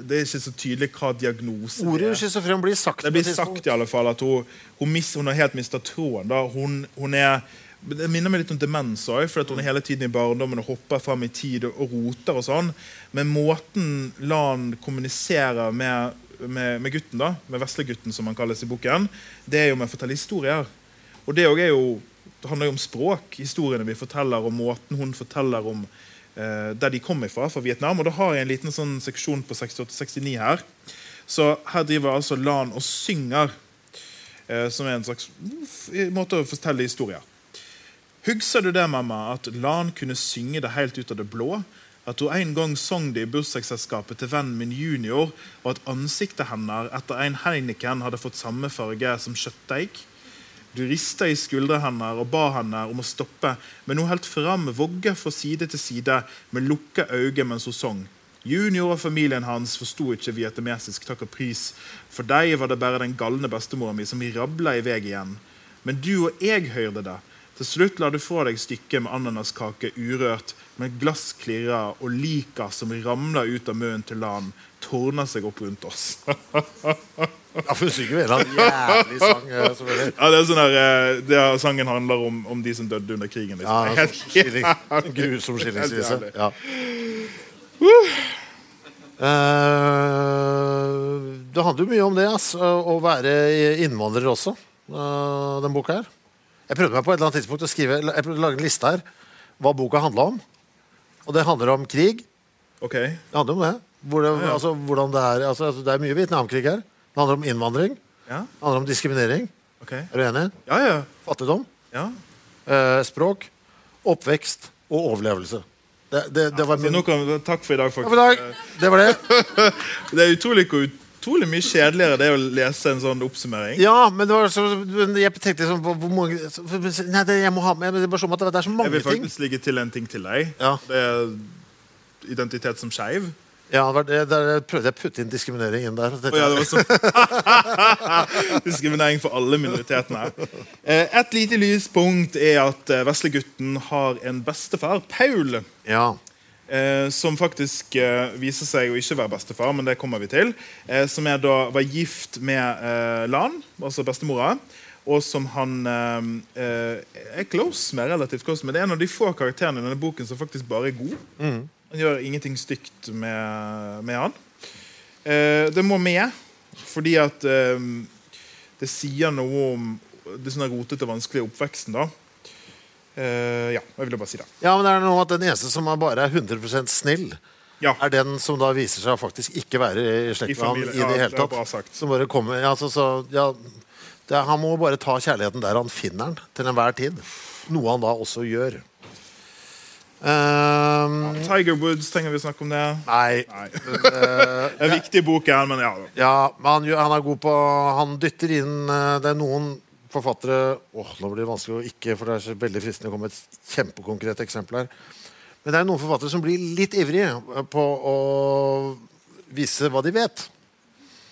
Det er ikke så tydelig hva diagnosen Ordet schizofren blir sagt. det blir sagt i alle fall at hun, hun, mis, hun har helt mista tråden. Hun, hun er, det minner meg litt om demens òg, hun er hele tiden i barndommen og hopper fram i tid og, og roter. og sånn. Men måten Lan kommuniserer med, med, med gutten, da, med veslegutten, som han kalles i boken, det er jo med å fortelle historier. Og det, er jo, det handler jo om språk, historiene vi forteller, og måten hun forteller om der de kommer fra, fra Vietnam. Og da har jeg en liten sånn seksjon på 68-69 her. Så her driver altså Lan og synger, eh, som er en slags mm, måte å fortelle historier. Husker du det, mamma, at Lan kunne synge det helt ut av det blå? At hun en gang sang det i bursdagsselskapet til vennen min junior, og at ansiktet hennes etter en Heineken hadde fått samme farge som kjøttdeig? Du rista i skuldre hennes og ba henne om å stoppe, men hun holdt fram vogge fra side til side med lukka øyne mens hun sang. Junior og familien hans forsto ikke vietnamesisk takk og pris. For deg var det bare den galne bestemora mi som rabla i vei igjen. Men du og jeg hørte det. Til slutt la du fra deg stykket med ananaskake urørt, men glass klirrer, og lika som ramla ut av munnen til land, tårner seg opp rundt oss. [LAUGHS] Ja, for hun synger jo en jævlig sang. eh. Ja, det er sånn der, eh, det er, Sangen handler om, om de som døde under krigen. Liksom. Ja, sånn skilling, grusom skillingsvise. Ja. Eh, det handler jo mye om det, ass, å være innvandrer også, eh, den boka her. Jeg prøvde meg på et eller annet tidspunkt å skrive Jeg prøvde å lage en liste her hva boka handla om. Og det handler om krig. Ok, Det handler om det. Hvor det, altså, hvordan det, er, altså, det er mye Vietnamkrig her. Det handler om innvandring. ja, Det handler om diskriminering. ok. Er du enig? Ja, ja. Fattigdom. ja. Eh, språk. Oppvekst og overlevelse. Det, det, det var Så min takk for i dag, faktisk. Takk for i dag. Det var det. [LAUGHS] Det er utrolig, hvor utrolig mye kjedeligere det å lese en sånn oppsummering. Ja, men det var så, jeg tenkte liksom hvor hvor mange Nei, det, jeg må ha med det er bare sånn at det er så Jeg mange vil ting. faktisk ligge til en ting til deg. Ja. Det er identitet som skeiv. Ja, der, der prøvde jeg å putte inn diskriminering inn der. Oh, ja, sånn. [LAUGHS] Diskriminering for alle minoritetene. Eh, Et lite lyspunkt er at eh, veslegutten har en bestefar, Paul. Ja. Eh, som faktisk eh, viser seg å ikke være bestefar, men det kommer vi til. Eh, som er da, var gift med eh, Lan, altså bestemora. Og som han eh, er close med, relativt close med. Det er en av de få karakterene i denne boken som faktisk bare er god. Han gjør ingenting stygt med, med han. Eh, det må med, fordi at eh, det sier noe om det sånn rotete, vanskelige oppveksten. da. Eh, ja, jeg ville bare si det. ja, men det er noe at den eneste som er bare er 100% snill, Ja. er den som da viser seg faktisk ikke være i slekt med familie. i Ja, det hele det tatt. sagt. Som bare kommer ja, så, så, ja, det, Han må bare ta kjærligheten der han finner den, til enhver tid. Noe han da også gjør. Ehm, Tiger Woods, trenger vi snakke om det? nei. Nei. [LAUGHS] Det er viktig bok, her, men ja. Ja, men han, han er god på Han dytter inn eh, Det er noen forfattere Åh, Nå blir det vanskelig å ikke, for det er så veldig fristende å komme med et kjempekonkret eksempel her. Men det er noen forfattere som blir litt ivrige på å vise hva de vet.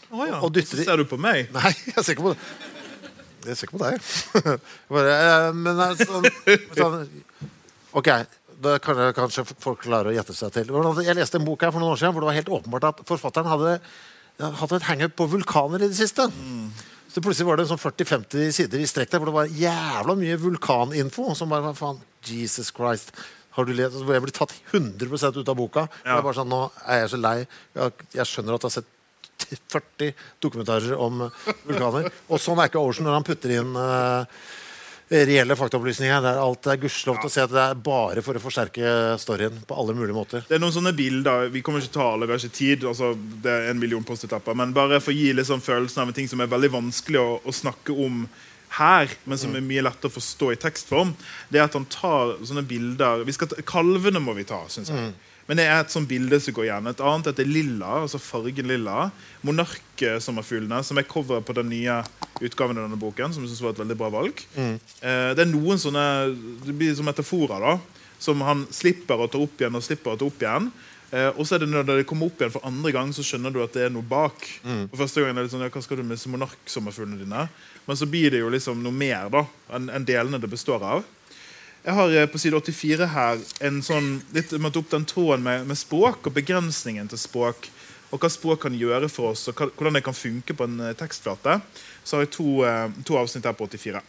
Å, ja. Og dytter Så ser du på meg? [LAUGHS] Nei, jeg ser ikke på Jeg ser ikke på deg. [LAUGHS] Bare, eh, men sånn, [LAUGHS] sånn Ok, da kan jeg kanskje folk klarer å gjette seg til. Jeg leste en bok her for noen år siden hvor det var helt åpenbart at forfatteren hadde hatt et hangup på vulkaner i det siste. Så plutselig var det sånn 40-50 sider i strekk der hvor det var jævla mye vulkaninfo. Som bare faen, Jesus Christ. Har du lest? Hvor jeg blir tatt 100% ut av boka. Ja. Bare sånn, Nå er jeg så lei. Jeg, jeg skjønner at jeg har sett 40 dokumentarer om vulkaner. Og sånn er ikke Ocean når han putter inn eh, reelle faktaopplysninger. Det er alt er gudskjelov til å se at det er bare for å forsterke storyen på alle mulige måter. Det er noen sånne bilder Vi kommer ikke til å ta alle, vi har ikke tid. Altså, det er en million post-it-lapper Men bare for å gi litt sånn følelsen av en ting som er veldig vanskelig å, å snakke om her, men som er mye lettere å forstå i tekstform, det er at han tar sånne bilder ta, Kalvene må vi ta, syns jeg. Men det er et sånt bilde som går igjen. Et annet heter lilla, altså fargen lilla. Monarkesommerfuglene, som er coveret på den nye utgaven av denne boken. Som jeg synes var et veldig bra valg. Eh, det er noen sånne Det blir som metaforer, da. Som han slipper å ta opp igjen og slipper å ta opp igjen. Eh, og så er det når det kommer opp igjen for andre gang, så skjønner du at det er noe bak. For første gang er det sånn, ja, Hva skal du med monarksommerfuglene dine? Men så blir det jo liksom noe mer da enn enn delene det består av. Jeg har eh, på side 84 her en sånn, litt måtte opp den tråden med, med språk og begrensningen til språk. Og hva språk kan gjøre for oss, og hva, hvordan det kan funke på en eh, tekstflate. Så har jeg to, eh, to avsnitt her på 84.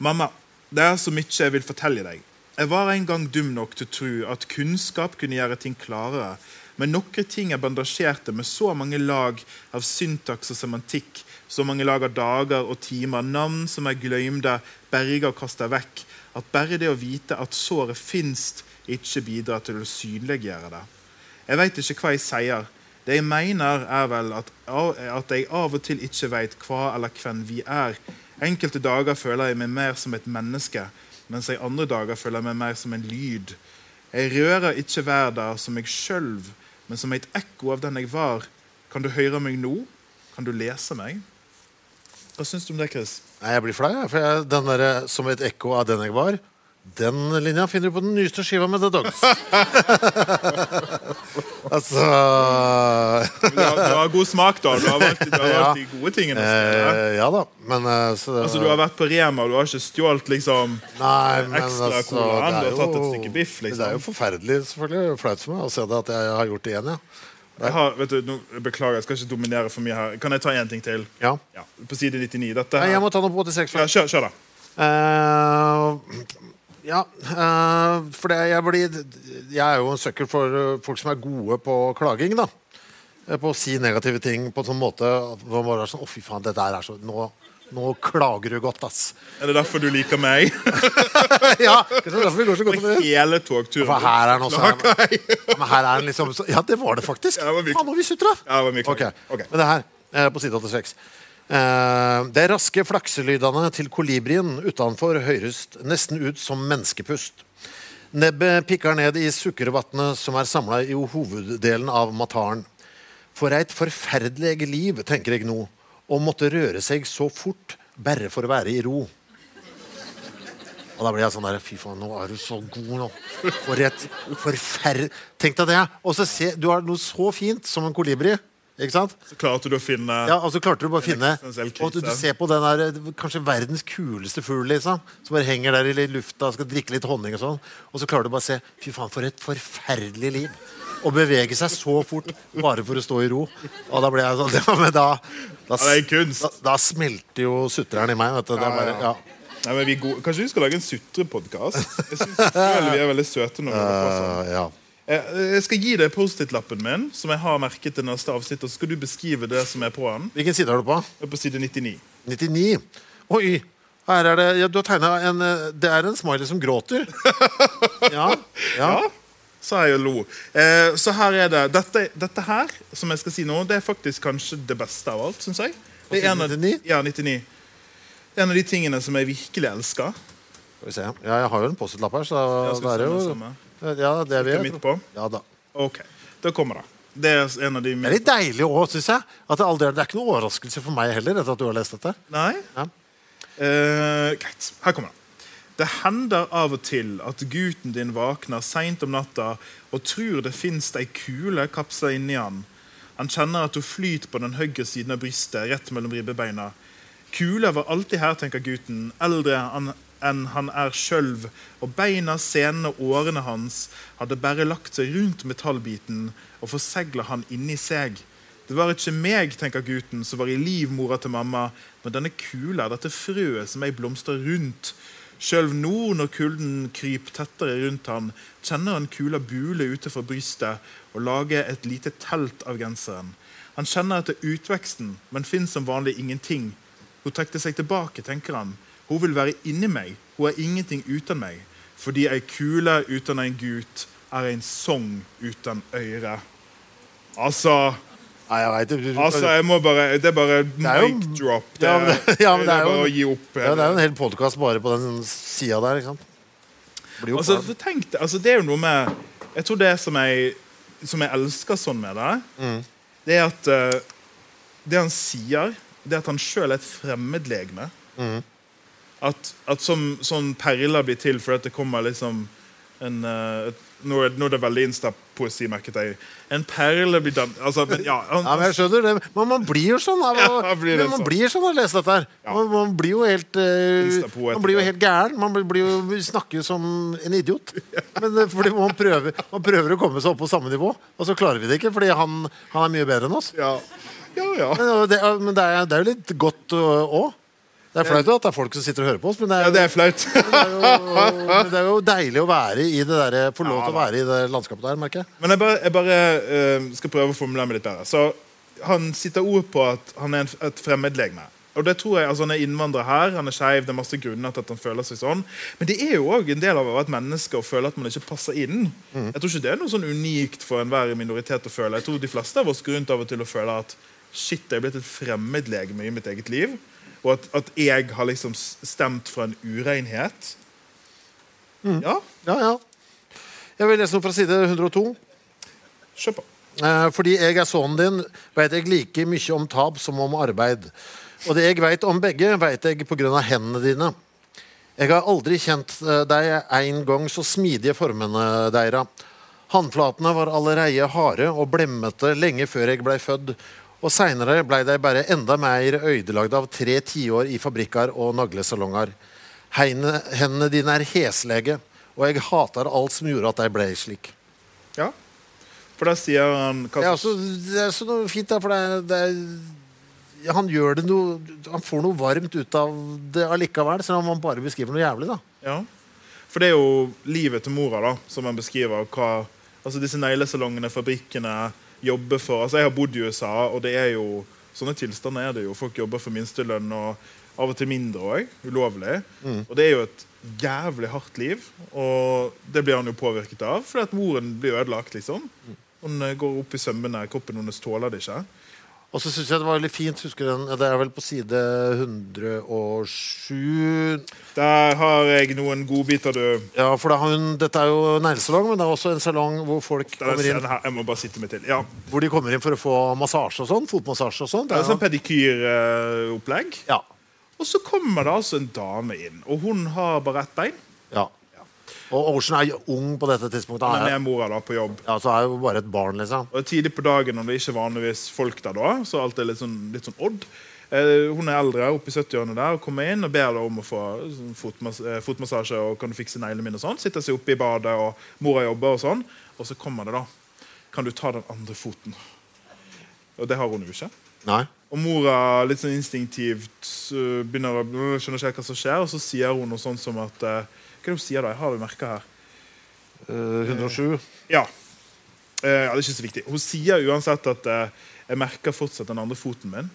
Mamma, det er så mye jeg vil fortelle deg. Jeg var en gang dum nok til å tro at kunnskap kunne gjøre ting klarere, men noen ting er bandasjerte med så mange lag av syntaks og semantikk, så mange lag av dager og timer, navn som er glemte, berga og kasta vekk, at bare det å vite at såret finst, ikke bidrar til å synliggjøre det. Jeg veit ikke hva jeg sier. Det jeg mener, er vel at, at jeg av og til ikke veit hva eller hvem vi er. Enkelte dager føler jeg meg mer som et menneske, mens jeg andre dager føler jeg meg mer som en lyd. Jeg rører ikke verden som meg sjøl, men som et ekko av den jeg var. Kan du høre meg nå? Kan du lese meg? Hva syns du om det, Chris? Nei, jeg blir flau, jeg, for jeg, den der, eh, som et ekko av den jeg var. Den linja finner du på den nyeste skiva med The Dogs. [LAUGHS] altså Du har, du har god smak, da. Du har valgt, du har valgt de gode tingene. eh, Ja da, men eh, så, Altså, du har vært på Rema, du har ikke stjålet liksom Nei, men ekstra altså, colaen, er du har tatt et stykke biff, liksom. Det er jo forferdelig selvfølgelig flaut for meg å se det at jeg har gjort det igjen, ja. Jeg har, vet du, nå, Beklager, jeg skal ikke dominere for mye her. Kan jeg ta én ting til? ja. Ja, På side 99. Dette Nei, jeg må ta noe på 86 Ja, kjør, kjør, da. Uh, ja, uh, for det, jeg blir Jeg er jo en søkkel for eh, folk som er gode på klaging, da. På å si negative ting på en sånn måte bare er sånn Å, fy faen, det der er så Nå, nå klager du godt, ass. Er det derfor du liker meg? [LAUGHS] ja, det er derfor vi går så godt med. Hele togturen. For her er den også Men her er den liksom Ja, det var det faktisk. Ja, Faen, nå vi sutra. Ja, det var okay. klaging. Ok. Men det her, er på side 86 Uh, Det raske flakselydene til kolibrien utenfor høres nesten ut som menneskepust. Nebbet pikker ned i sukkervannet som er samla i hoveddelen av mataren. For eit forferdelig liv, tenker jeg nå, å måtte røre seg så fort bare for å være i ro. Og da blir jeg sånn der Fy faen, nå er du så god nå. For et forferd... Tenk deg det. Og så se, du har noe så fint som en kolibri. Ikke sant? Så klarte du å finne Ja, og så klarte du bare å finne. Og du, du ser på den der kanskje verdens kuleste fugl, liksom. Som bare henger der i lufta og skal drikke litt honning og sånn. Og så klarer du bare å se Fy faen, for et forferdelig liv. Å bevege seg så fort bare for å stå i ro. Og da ble jeg sånn [LAUGHS] ja, men da, da, Ja, da, da smelter jo sutreren i meg. Vet du. Det bare, ja. Nei, men vi. Kanskje vi skal lage en sutrepodkast? Jeg syns vi er veldig søte når vi. Uh, ja. Jeg skal gi deg Post-It-lappen min, som jeg har merket til neste avsnitt. Og så skal du beskrive det som er på den. Hvilken side har du på? Det er På side 99. 99. Oi! Her er det ja, Du har tegna en eh, Det er en smiley som gråter. [LAUGHS] Ja. ja. Ja, sa jeg og lo. Eh, så her er det dette, dette her, som jeg skal si nå, det er faktisk kanskje det beste av alt, syns jeg. Det er en av, 99? ja, 99. En av de tingene som jeg virkelig elsker. Skal vi se. Ja, jeg har jo en Post-It-lapp her, så det er jo. Ja, det er vi. Ja da. Ok, da kommer det. Det er en av de Det er litt deilig òg, syns jeg. At det, aldri, det er ikke noe overraskelse for meg heller etter at du har lest dette. Nei? Ja. Uh, greit. Her kommer det. Det hender av og til at gutten din våkner seint om natta og tror det fins ei kule kapsla inni han. Han kjenner at hun flyter på den høyre siden av brystet, rett mellom ribbebeina. Kula var alltid her, tenker gutten, eldre enn han er sjøl, og beina, senene og årene hans hadde bare lagt seg rundt metallbiten og forsegla han inni seg. Det var ikke meg, tenker gutten, som var i livmora til mamma, men denne kula, dette frøet som jeg blomstrer rundt. Sjøl nå, når kulden kryper tettere rundt han, kjenner han kula bule utenfor brystet og lager et lite telt av genseren. Han kjenner etter utveksten, men finner som vanlig ingenting. Hun trekte seg tilbake, tenker han. Hun vil være inni meg. Hun er ingenting uten meg. Fordi ei kule uten en gut er en sang uten øre. Altså Nei, jeg vet, du, Altså, jeg må bare Det er bare mic drop. Det, Ja, [LAUGHS] men det- ja, men det er jo- bare å gi opp. ja, det er jo en hel podkast bare på den sida der. ikke sant? Altså, tenk altså, det er jo noe med Jeg tror det som jeg, som jeg elsker sånn med det, Mm. det er at uh, Det han sier, det er at han sjøl er et fremmedlegeme. Mm. At, at som, sånn perler blir til fordi det kommer liksom en uh, et, nå, er, nå er det veldig Insta-poesi, merket jeg. En perle blir dan... Altså, men, ja, han, Ja, men jeg skjønner det. Men man blir jo sånn av å, Ja, blir man sånn. blir sånn av å lese dette her. Ja. Man, man blir jo helt uh, Man blir jo helt gæren. Man blir, blir jo, snakker jo som en idiot. Men eh, fordi man prøver, man prøver å komme seg opp på samme nivå, og så klarer vi det ikke fordi han, han er mye bedre enn oss. ja. ja, ja. Men, det, men det, er, det er jo litt godt òg. Det er flaut at det er folk som sitter og hører på oss, men det ja er, det er flaut. [LAUGHS] det er, jo, det er jo deilig å være i det der, få lov til å være i det landskapet der, merker jeg. Men jeg bare, jeg bare uh, skal prøve å formulere meg litt bedre. Så Han sitter ord på at han er en, et fremmedlegeme. Og det tror jeg, altså Han er innvandrer her, han er skeiv, det er masse grunner til at han føler seg sånn. Men det er jo òg en del av å være et menneske og føle at man ikke passer inn. Jeg tror ikke det er noe sånn unikt for enhver minoritet å føle. Jeg tror de fleste av oss går rundt av og til og føler at shit, jeg er blitt et fremmedlegeme i mitt eget liv. Og at, at jeg har liksom stemt for en urenhet. Ja, Ja, ja. Jeg vil lese noe fra side 102. kjør på. Eh, Fordi jeg er sønnen din, vet jeg like mye om tap som om arbeid. Og det jeg vet om begge, vet jeg av hendene dine. Jeg har aldri kjent eh, deg en gang så smidige formene deira. Håndflatene var allerede harde og blemmete lenge før jeg blei født. Og seinere blei de bare enda mer øydelagde av tre tiår i fabrikker og naglesalonger. Heine- Hendene dine er heslege, og jeg hater alt som gjorde at de ble slik. Ja. For da sier han hva Ja, altså, det er så noe fint, da, for det er, det er Han gjør det noe Han får noe varmt ut av det allikevel, selv om han bare beskriver noe jævlig. da Ja. For det er jo livet til mora da, som han beskriver. Hva, altså disse neglesalongene, fabrikkene, jobber for Altså Jeg har bodd i USA, og det er jo sånne tilstander er det jo. Folk jobber for minstelønn, og av og til mindre òg. Ulovlig. Og det er jo et jævlig hardt liv, og det blir han jo påvirket av. Fordi at moren blir ødelagt, liksom. Hun eh, går opp i sømmene, kroppen hennes tåler det ikke. Og så syns jeg det var veldig fint. Husker den, Det er vel på side 107 Der har jeg noen godbiter, du. Ja, for hun, Dette er jo neglesalong, men det er også en salong hvor folk kommer inn her. Jeg må bare sitte meg til. Ja. Hvor de kommer inn for å få massasje og sånn. Fotmassasje og sånn. Det er Det sånn pedikyropplegg. ja. Og så kommer det altså en dame inn, og hun har bare ett bein. ja. Og Ocean er jo ung på dette tidspunktet. Han er mora da på jobb. ja, så er jo bare et barn, liksom. Og Tidlig på dagen når det ikke er vanligvis folk der da, så alt er litt sånn, litt sånn odd. Eh, hun er eldre, oppe i 70-årene der, og kommer inn og ber da om å få sånn eh, fotmassasje og kan du fikse neglene mine og sånn. Sitter seg oppe i badet, og mora jobber og sånn. Og så kommer det, da. Kan du ta den andre foten? Og det har hun jo ikke. Nei. Og mora litt sånn instinktivt begynner å skjønne skjønner ikke hva som skjer, og så sier hun noe sånt som at øh, Hva er det hun sier da? Jeg har det merka her. Uh, 107. Ja. Uh, ja. Det er ikke så viktig. Hun sier uansett at uh, jeg merker fortsatt den andre foten min.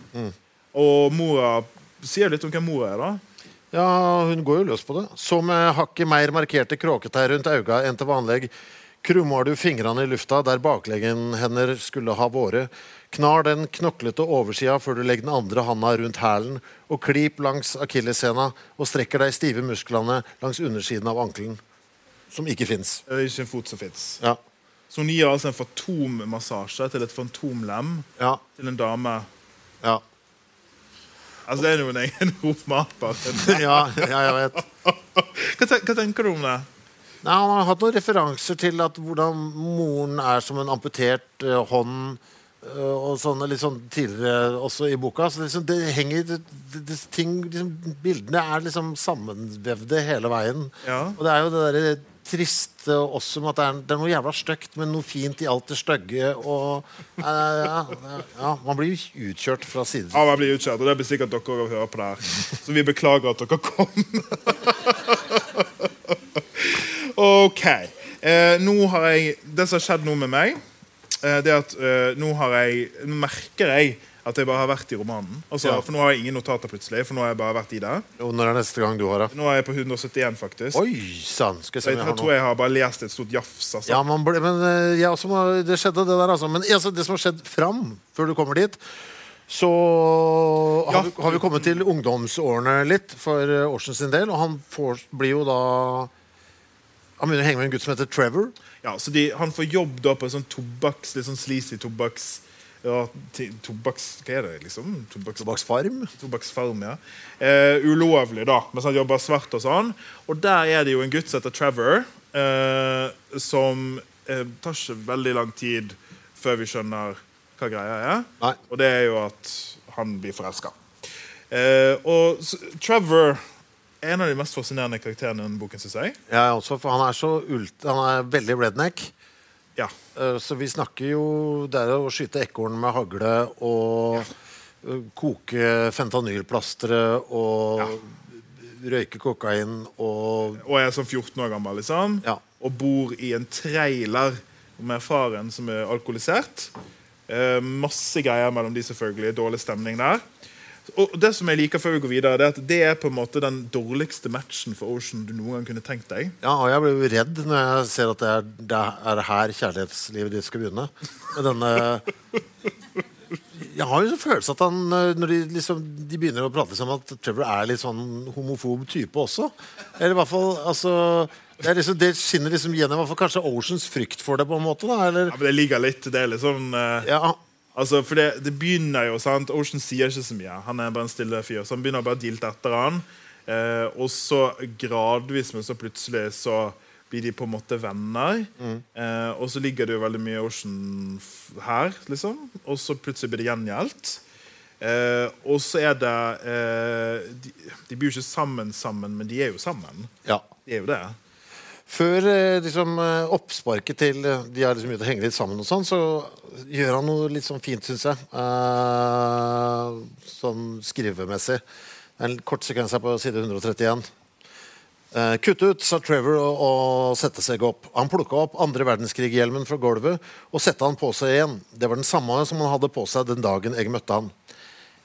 Og mora sier litt om hvem mora er, da. Ja, hun går jo løs på det. Som hakket mer markerte kråketær rundt auga enn til vanlig krummer du fingrene i lufta der bakleggen hennes skulle ha vært. Knar den knoklete oversida før du legger den andre handa rundt hælen, og klip langs akilleshæla og strekker deg i stive musklene langs undersiden av ankelen. Som ikke fins. Det er ikke en fot som fins. Ja. Så hun gir altså en fantommassasje til et fantomlem Ja. til en dame. Ja. Altså, det er jo en egen [LAUGHS] romaper. [LAUGHS] ja, ja, jeg vet. Hva, ten hva tenker du om det? Nei, han har hatt noen referanser til at hvordan moren er som en amputert eh, hånd. Eh, og sånne litt sånn tidligere også i boka. Så liksom, det henger det, det, ting, liksom, Bildene er liksom sammenvevde hele veien. Ja. Og det er jo det derre triste også med at det er, det er noe jævla stygt, men noe fint i alt det stygge. Og eh, ja, ja, man blir jo utkjørt fra side til Ja, man blir utkjørt, og det blir sikkert dere òg hører på det her. Så vi beklager at dere kom. [LAUGHS] ok. Eh, nå har jeg Det som har skjedd nå med meg, det er at eh, nå har jeg Nå merker jeg at jeg bare har vært i romanen. Altså, Ja. For nå har jeg ingen notater plutselig. For nå har jeg bare vært i det. Og når er neste gang du har det? Nå er jeg på 171, faktisk. Oi sann! Skal jeg se jeg, om jeg har tror noe. jeg har bare lest et stort jafs. Altså. Ja, man ble, men ja, også må, det skjedde, det der, altså. Men altså, det som har skjedd fram, før du kommer dit, så har, Ja. vi, har vi kommet til ungdomsårene litt for uh, sin del. Og han får, blir jo da Han begynner å henge med en gutt som heter Trevor. Ja, så de, Han får jobb da på en sånn tobakks, litt sånn sleazy tobakks... Ja, tobakks... Hva er det, liksom? Tobaks, Tobakksfarm. Tobakksfarm, ja. Eh, ulovlig, da, mens han jobber svart og sånn. Og der er det jo en gutt som heter Trevor, eh, som eh, tar ikke veldig lang tid før vi skjønner hva greia er. Nei. Og det er jo at han blir forelska. Eh, og Trevor en av de mest fascinerende karakterene i denne boken, syns jeg. Ja, også, for han er så ult, Han er veldig redneck. Ja. Eh, Så vi snakker jo Det er å skyte ekorn med hagle og ja. koke fentanylplastre og røyke kokain og og er sånn 14 år gammel, liksom. Ja. Og bor i en trailer med faren som er alkoholisert. Eh, masse greier mellom de, selvfølgelig. Dårlig stemning der. Og det som jeg liker før vi går videre, det er at det er på en måte den dårligste matchen for Ocean du noen gang kunne tenkt deg. Ja, og jeg blir jo redd når jeg ser at det er, det er her kjærlighetslivet ditt skal begynne. Med denne Jeg har jo en følelse at han eh, Når de, liksom, de begynner å prate sammen, at Trevor er litt sånn homofob type også. Eller i hvert fall altså, det, liksom, det skinner liksom gjennom hvert fall kanskje Oceans frykt for det, på en måte. Da, eller, Ja, men Det ligger litt Det er liksom uh... ja, Altså, for det, det begynner jo, sant? Ocean sier ikke så mye. Han er bare en stille fyr. Så han begynner bare å dilte etter han. Eh, og så gradvis, men så plutselig så blir de på en måte venner. Eh, og så ligger det jo veldig mye Ocean her, liksom. Og så plutselig blir det gjengjeldt. Eh, og så er det eh, de, de blir jo ikke sammen sammen, men de er jo sammen. ja. De er jo det. Før eh, liksom, eh, oppsparket til eh, de har liksom begynt å henge litt sammen, og sånn, så gjør han noe litt sånn fint, syns jeg. Uh, sånn skrivemessig. Er En kort sekvens her på side 131. Uh, Kutt ut, sa Trevor og, og sette seg opp. Han plukka opp andre verdenskrig-hjelmen fra gulvet og sette han på seg igjen. Det var den samme som han hadde på seg den dagen jeg møtte han.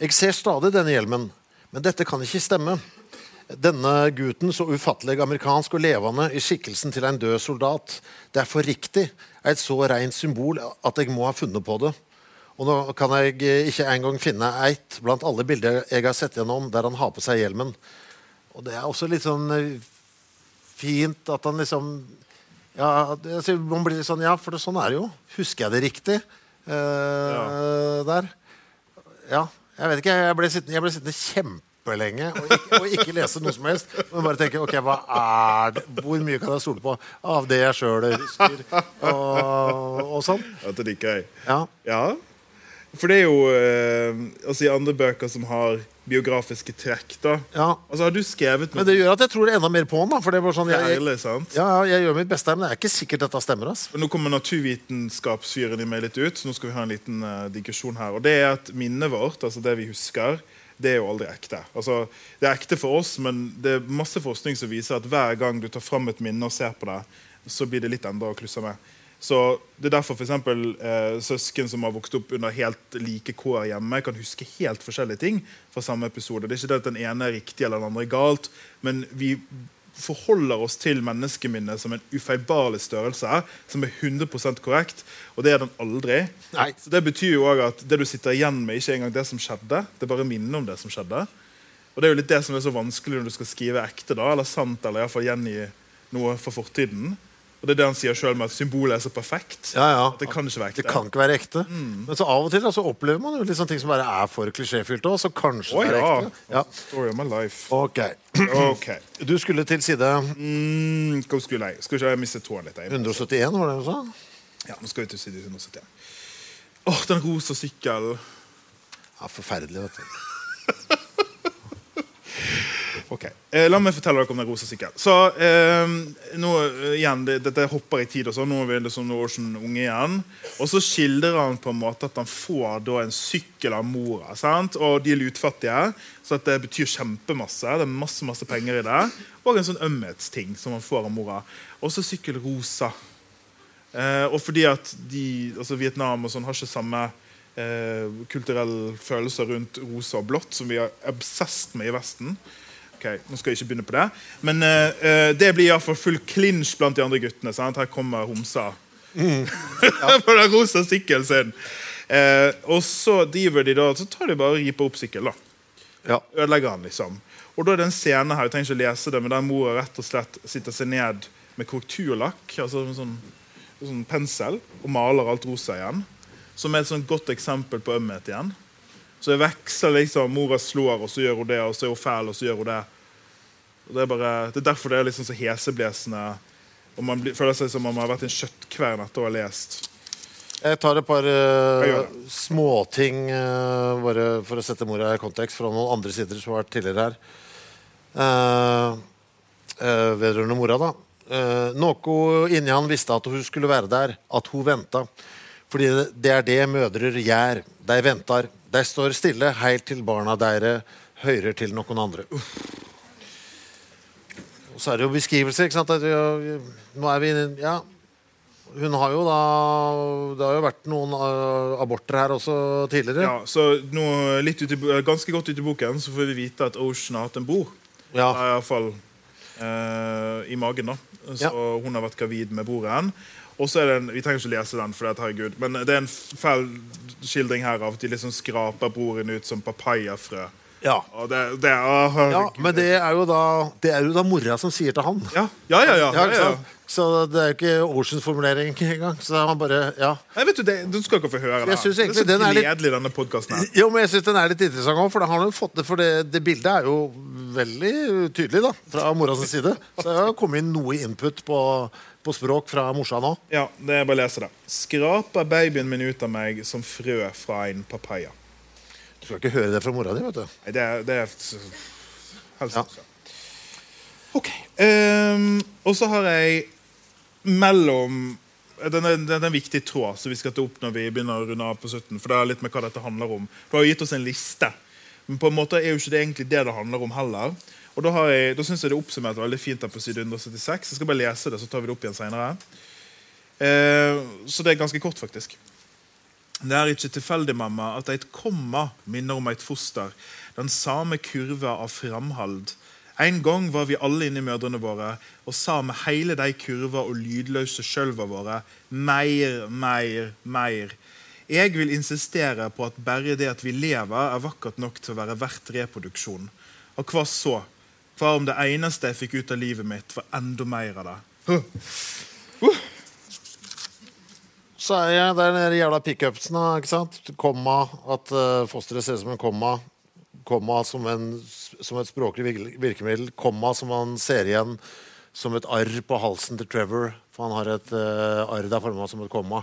Jeg ser stadig denne hjelmen, men dette kan ikke stemme. Denne gutten, så ufattelig amerikansk og levende i skikkelsen til en død soldat, det er for riktig, er et så rent symbol at jeg må ha funnet på det. Og nå kan jeg ikke engang finne eit blant alle bilder jeg har sett gjennom der han har på seg hjelmen. Og det er også litt sånn eh, fint at han liksom Ja, man blir litt sånn Ja, for det, sånn er det jo. Husker jeg det riktig eh, der? Ja. Jeg vet ikke. Jeg ble sittende, jeg ble sittende kjempelenge og ikke, og ikke lese noe som helst. Men bare tenke ok, hva er det? Hvor mye kan jeg stole på av det jeg sjøl husker? Og, og sånn. Dette liker jeg. Ja. Ja. For det er jo eh, altså I andre bøker som har biografiske trekk, da ja. Altså Har du skrevet noe Men det gjør at jeg tror enda mer på den. da For det var sånn, jeg, jeg, sant? ja, jeg gjør mitt beste men det er ikke sikkert dette stemmer. ass. Nå kommer naturvitenskapsfyren i meg litt ut, så nå skal vi ha en liten uh, digresjon her. Og det er at minnet vårt, altså det vi husker, det er jo aldri ekte. Altså, det er ekte for oss, men det er masse forskning som viser at hver gang du tar fram et minne og ser på det, så blir det litt enda å klusse med. Så Det er derfor for eksempel, eh, søsken som har vokst opp under helt like kår hjemme, kan huske helt forskjellige ting fra samme episode. Det er ikke det at den ene er riktig eller den andre er galt, men vi forholder oss til menneskeminnet som en ufeilbarlig størrelse som er 100 korrekt, og det er den aldri. Nei. Så Det betyr jo også at det du sitter igjen med, ikke engang det som skjedde. Det er bare minnet om det som skjedde. Og det er jo litt det som er så vanskelig når du skal skrive ekte, da, eller sant, eller i hvert fall gjengi noe for fortiden. Og det er det han sier med at symbolet er så perfekt. Ja, ja. At det kan ikke være ekte. Det kan ikke være ekte. Men så av og til da, så opplever man jo litt sånne ting som bare er for klisjéfylt òg, så kanskje oh, det er ja. ekte. Ja. Story of my life. Okay. Ok. Du skulle til side Mm, Hvor skulle jeg? Skal ikke jeg miste tåen litt? Jeg? 171, var det du sa? Ja, nå skal vi til side 171. Åh, den rosa sykkelen. Ja, forferdelig, vet du. [LAUGHS] Ok, eh, La meg fortelle dere om den rosa sykkelen. Så eh, nå igjen, det, Dette hopper i tid. og sånn, Nå er vi liksom siden unge igjen. Og så skildrer han på en måte at han får da en sykkel av mora. sant? Og de er lutfattige, så det betyr kjempemasse. Det er masse masse penger i det. Og en sånn ømhetsting som han får av mora. Og så sykkel rosa. Eh, og fordi at de, altså Vietnam og sånn har ikke samme eh, kulturell følelse rundt rosa og blått som vi er obsessed med i Vesten. Ok, nå skal jeg ikke begynne på det. Men uh, det blir iallfall full clinch blant de andre guttene. Sant? Her kommer homsa [LAUGHS] på den rosa sykkelen sin. Uh, og så driver de da, så tar de bare og riper opp sykkelen. Ja. Ødelegger han, liksom. Og da er det en scene her, jeg trenger ikke å lese det, men der mora rett og slett sitter seg ned med korrekturlakk, altså med sånn, sånn pensel, og maler alt rosa igjen. Som er et sånn godt eksempel på ømhet igjen. Så det veksler liksom Mora slår, og så gjør hun det, og så er hun fæl, og så gjør hun det. Og det, er bare, det er derfor det er liksom så heseblesende. Og man blir, føler seg som om man har vært i en kjøttkvern etter å ha lest. Jeg tar et par Jeg uh, småting uh, bare for å sette mora i kontekst fra noen andre sider som har vært tidligere her. Uh, uh, vedrørende mora, da. Noe inni han visste at hun skulle være der, at hun venta. Fordi det- er det mødre gjør. De ventar. De står stille heilt til barna deres hører til noen andre. Og så er det jo beskrivelser. ikke sant? Nå er vi inne- Ja. Hun har jo da Det har jo vært noen uh, aborter her også tidligere. Ja, så nå, litt ut i, ganske godt ut i boken så får vi vite at Ocean har hatt en bror. Ja. I hvert fall eh, i magen. da Så Ja. Hun har vært gravid med broren. Og så er det en, Vi trenger ikke lese den, for det, herregud, men det er en fæl skildring her av at de liksom skraper broren ut som papayafrø. Ja. Og det, det, å. Ja, men det er jo da Det er jo da mora som sier til han. ja, ja, ja, ja, Ja? Så det er jo ikke Oceans formulering engang. Så han bare Ja. Nei, vet du, det, du skal ikke få høre det. Synes det er så den er litt- gledelig, denne podkasten. Jo, men jeg syns den er litt interessant òg, for har fått det For det, det bildet er jo veldig tydelig da fra moras side. Så det har kommet inn noe input på, på språk fra morsan nå? Ja, det er bare å lese det. Skraper babyen min ut av meg som frø fra en papaya. Du skal ikke høre det fra mora di, vet du. Nei, det er, det er Helst Ja. OK. Um, og så har jeg mellom den er, den er en viktig tråd som vi skal ta opp når vi begynner å runde av på 17. For det er litt med hva dette handler om. Du har jo gitt oss en liste. Men på en måte er jo ikke det egentlig det det handler om heller. Og Da, har jeg, da syns jeg det er oppsummert veldig fint her på side 176. Jeg skal bare lese det, så tar vi det opp igjen senere. Eh, så det er ganske kort, faktisk. Det er ikke tilfeldig, mamma, at et komma minner om et foster. Den samme kurva av framhald. En gang var vi alle inni mødrene våre og sa med hele de kurva og lydløse skjølva våre mer, mer, mer. Jeg vil insistere på at bare det at vi lever, er vakkert nok til å være verdt reproduksjon. Og hva så? Hva om det eneste jeg fikk ut av livet mitt, var enda mer av det? Huh. Så er jeg der nede i jævla pickupsen, ikke sant? Komma, at eh, fosteret ser ut som en komma. Komma som, en, som et språklig virkemiddel. Komma som man ser igjen som et arr på halsen til Trevor. For han har et uh, arr der forma som et komma.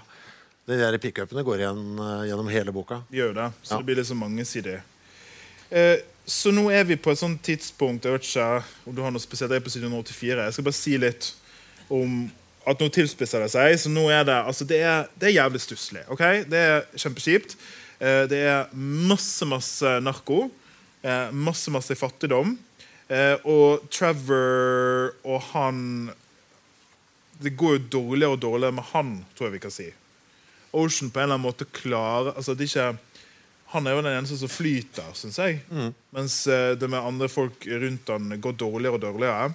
De der pickupene går igjen uh, gjennom hele boka. Gjør det, så Ja. det blir liksom mangesidig. Eh, så nå er vi på et sånt tidspunkt Jeg vet ikke om du har noe spesielt. Jeg er på side 184. Jeg skal bare si litt om at nå tilspisser det seg. Så nå er det altså det er, det er jævlig stusslig. Okay? Det er kjempekjipt. Eh, det er masse, masse narko. Eh, masse, masse fattigdom. Eh, og Trevor og han Det går jo dårligere og dårligere med han, tror jeg vi kan si. Ocean på en eller annen måte klarer altså det er ikke, Han er jo den eneste som flyter, syns jeg. Mens eh, det med andre folk rundt han går dårligere og dårligere.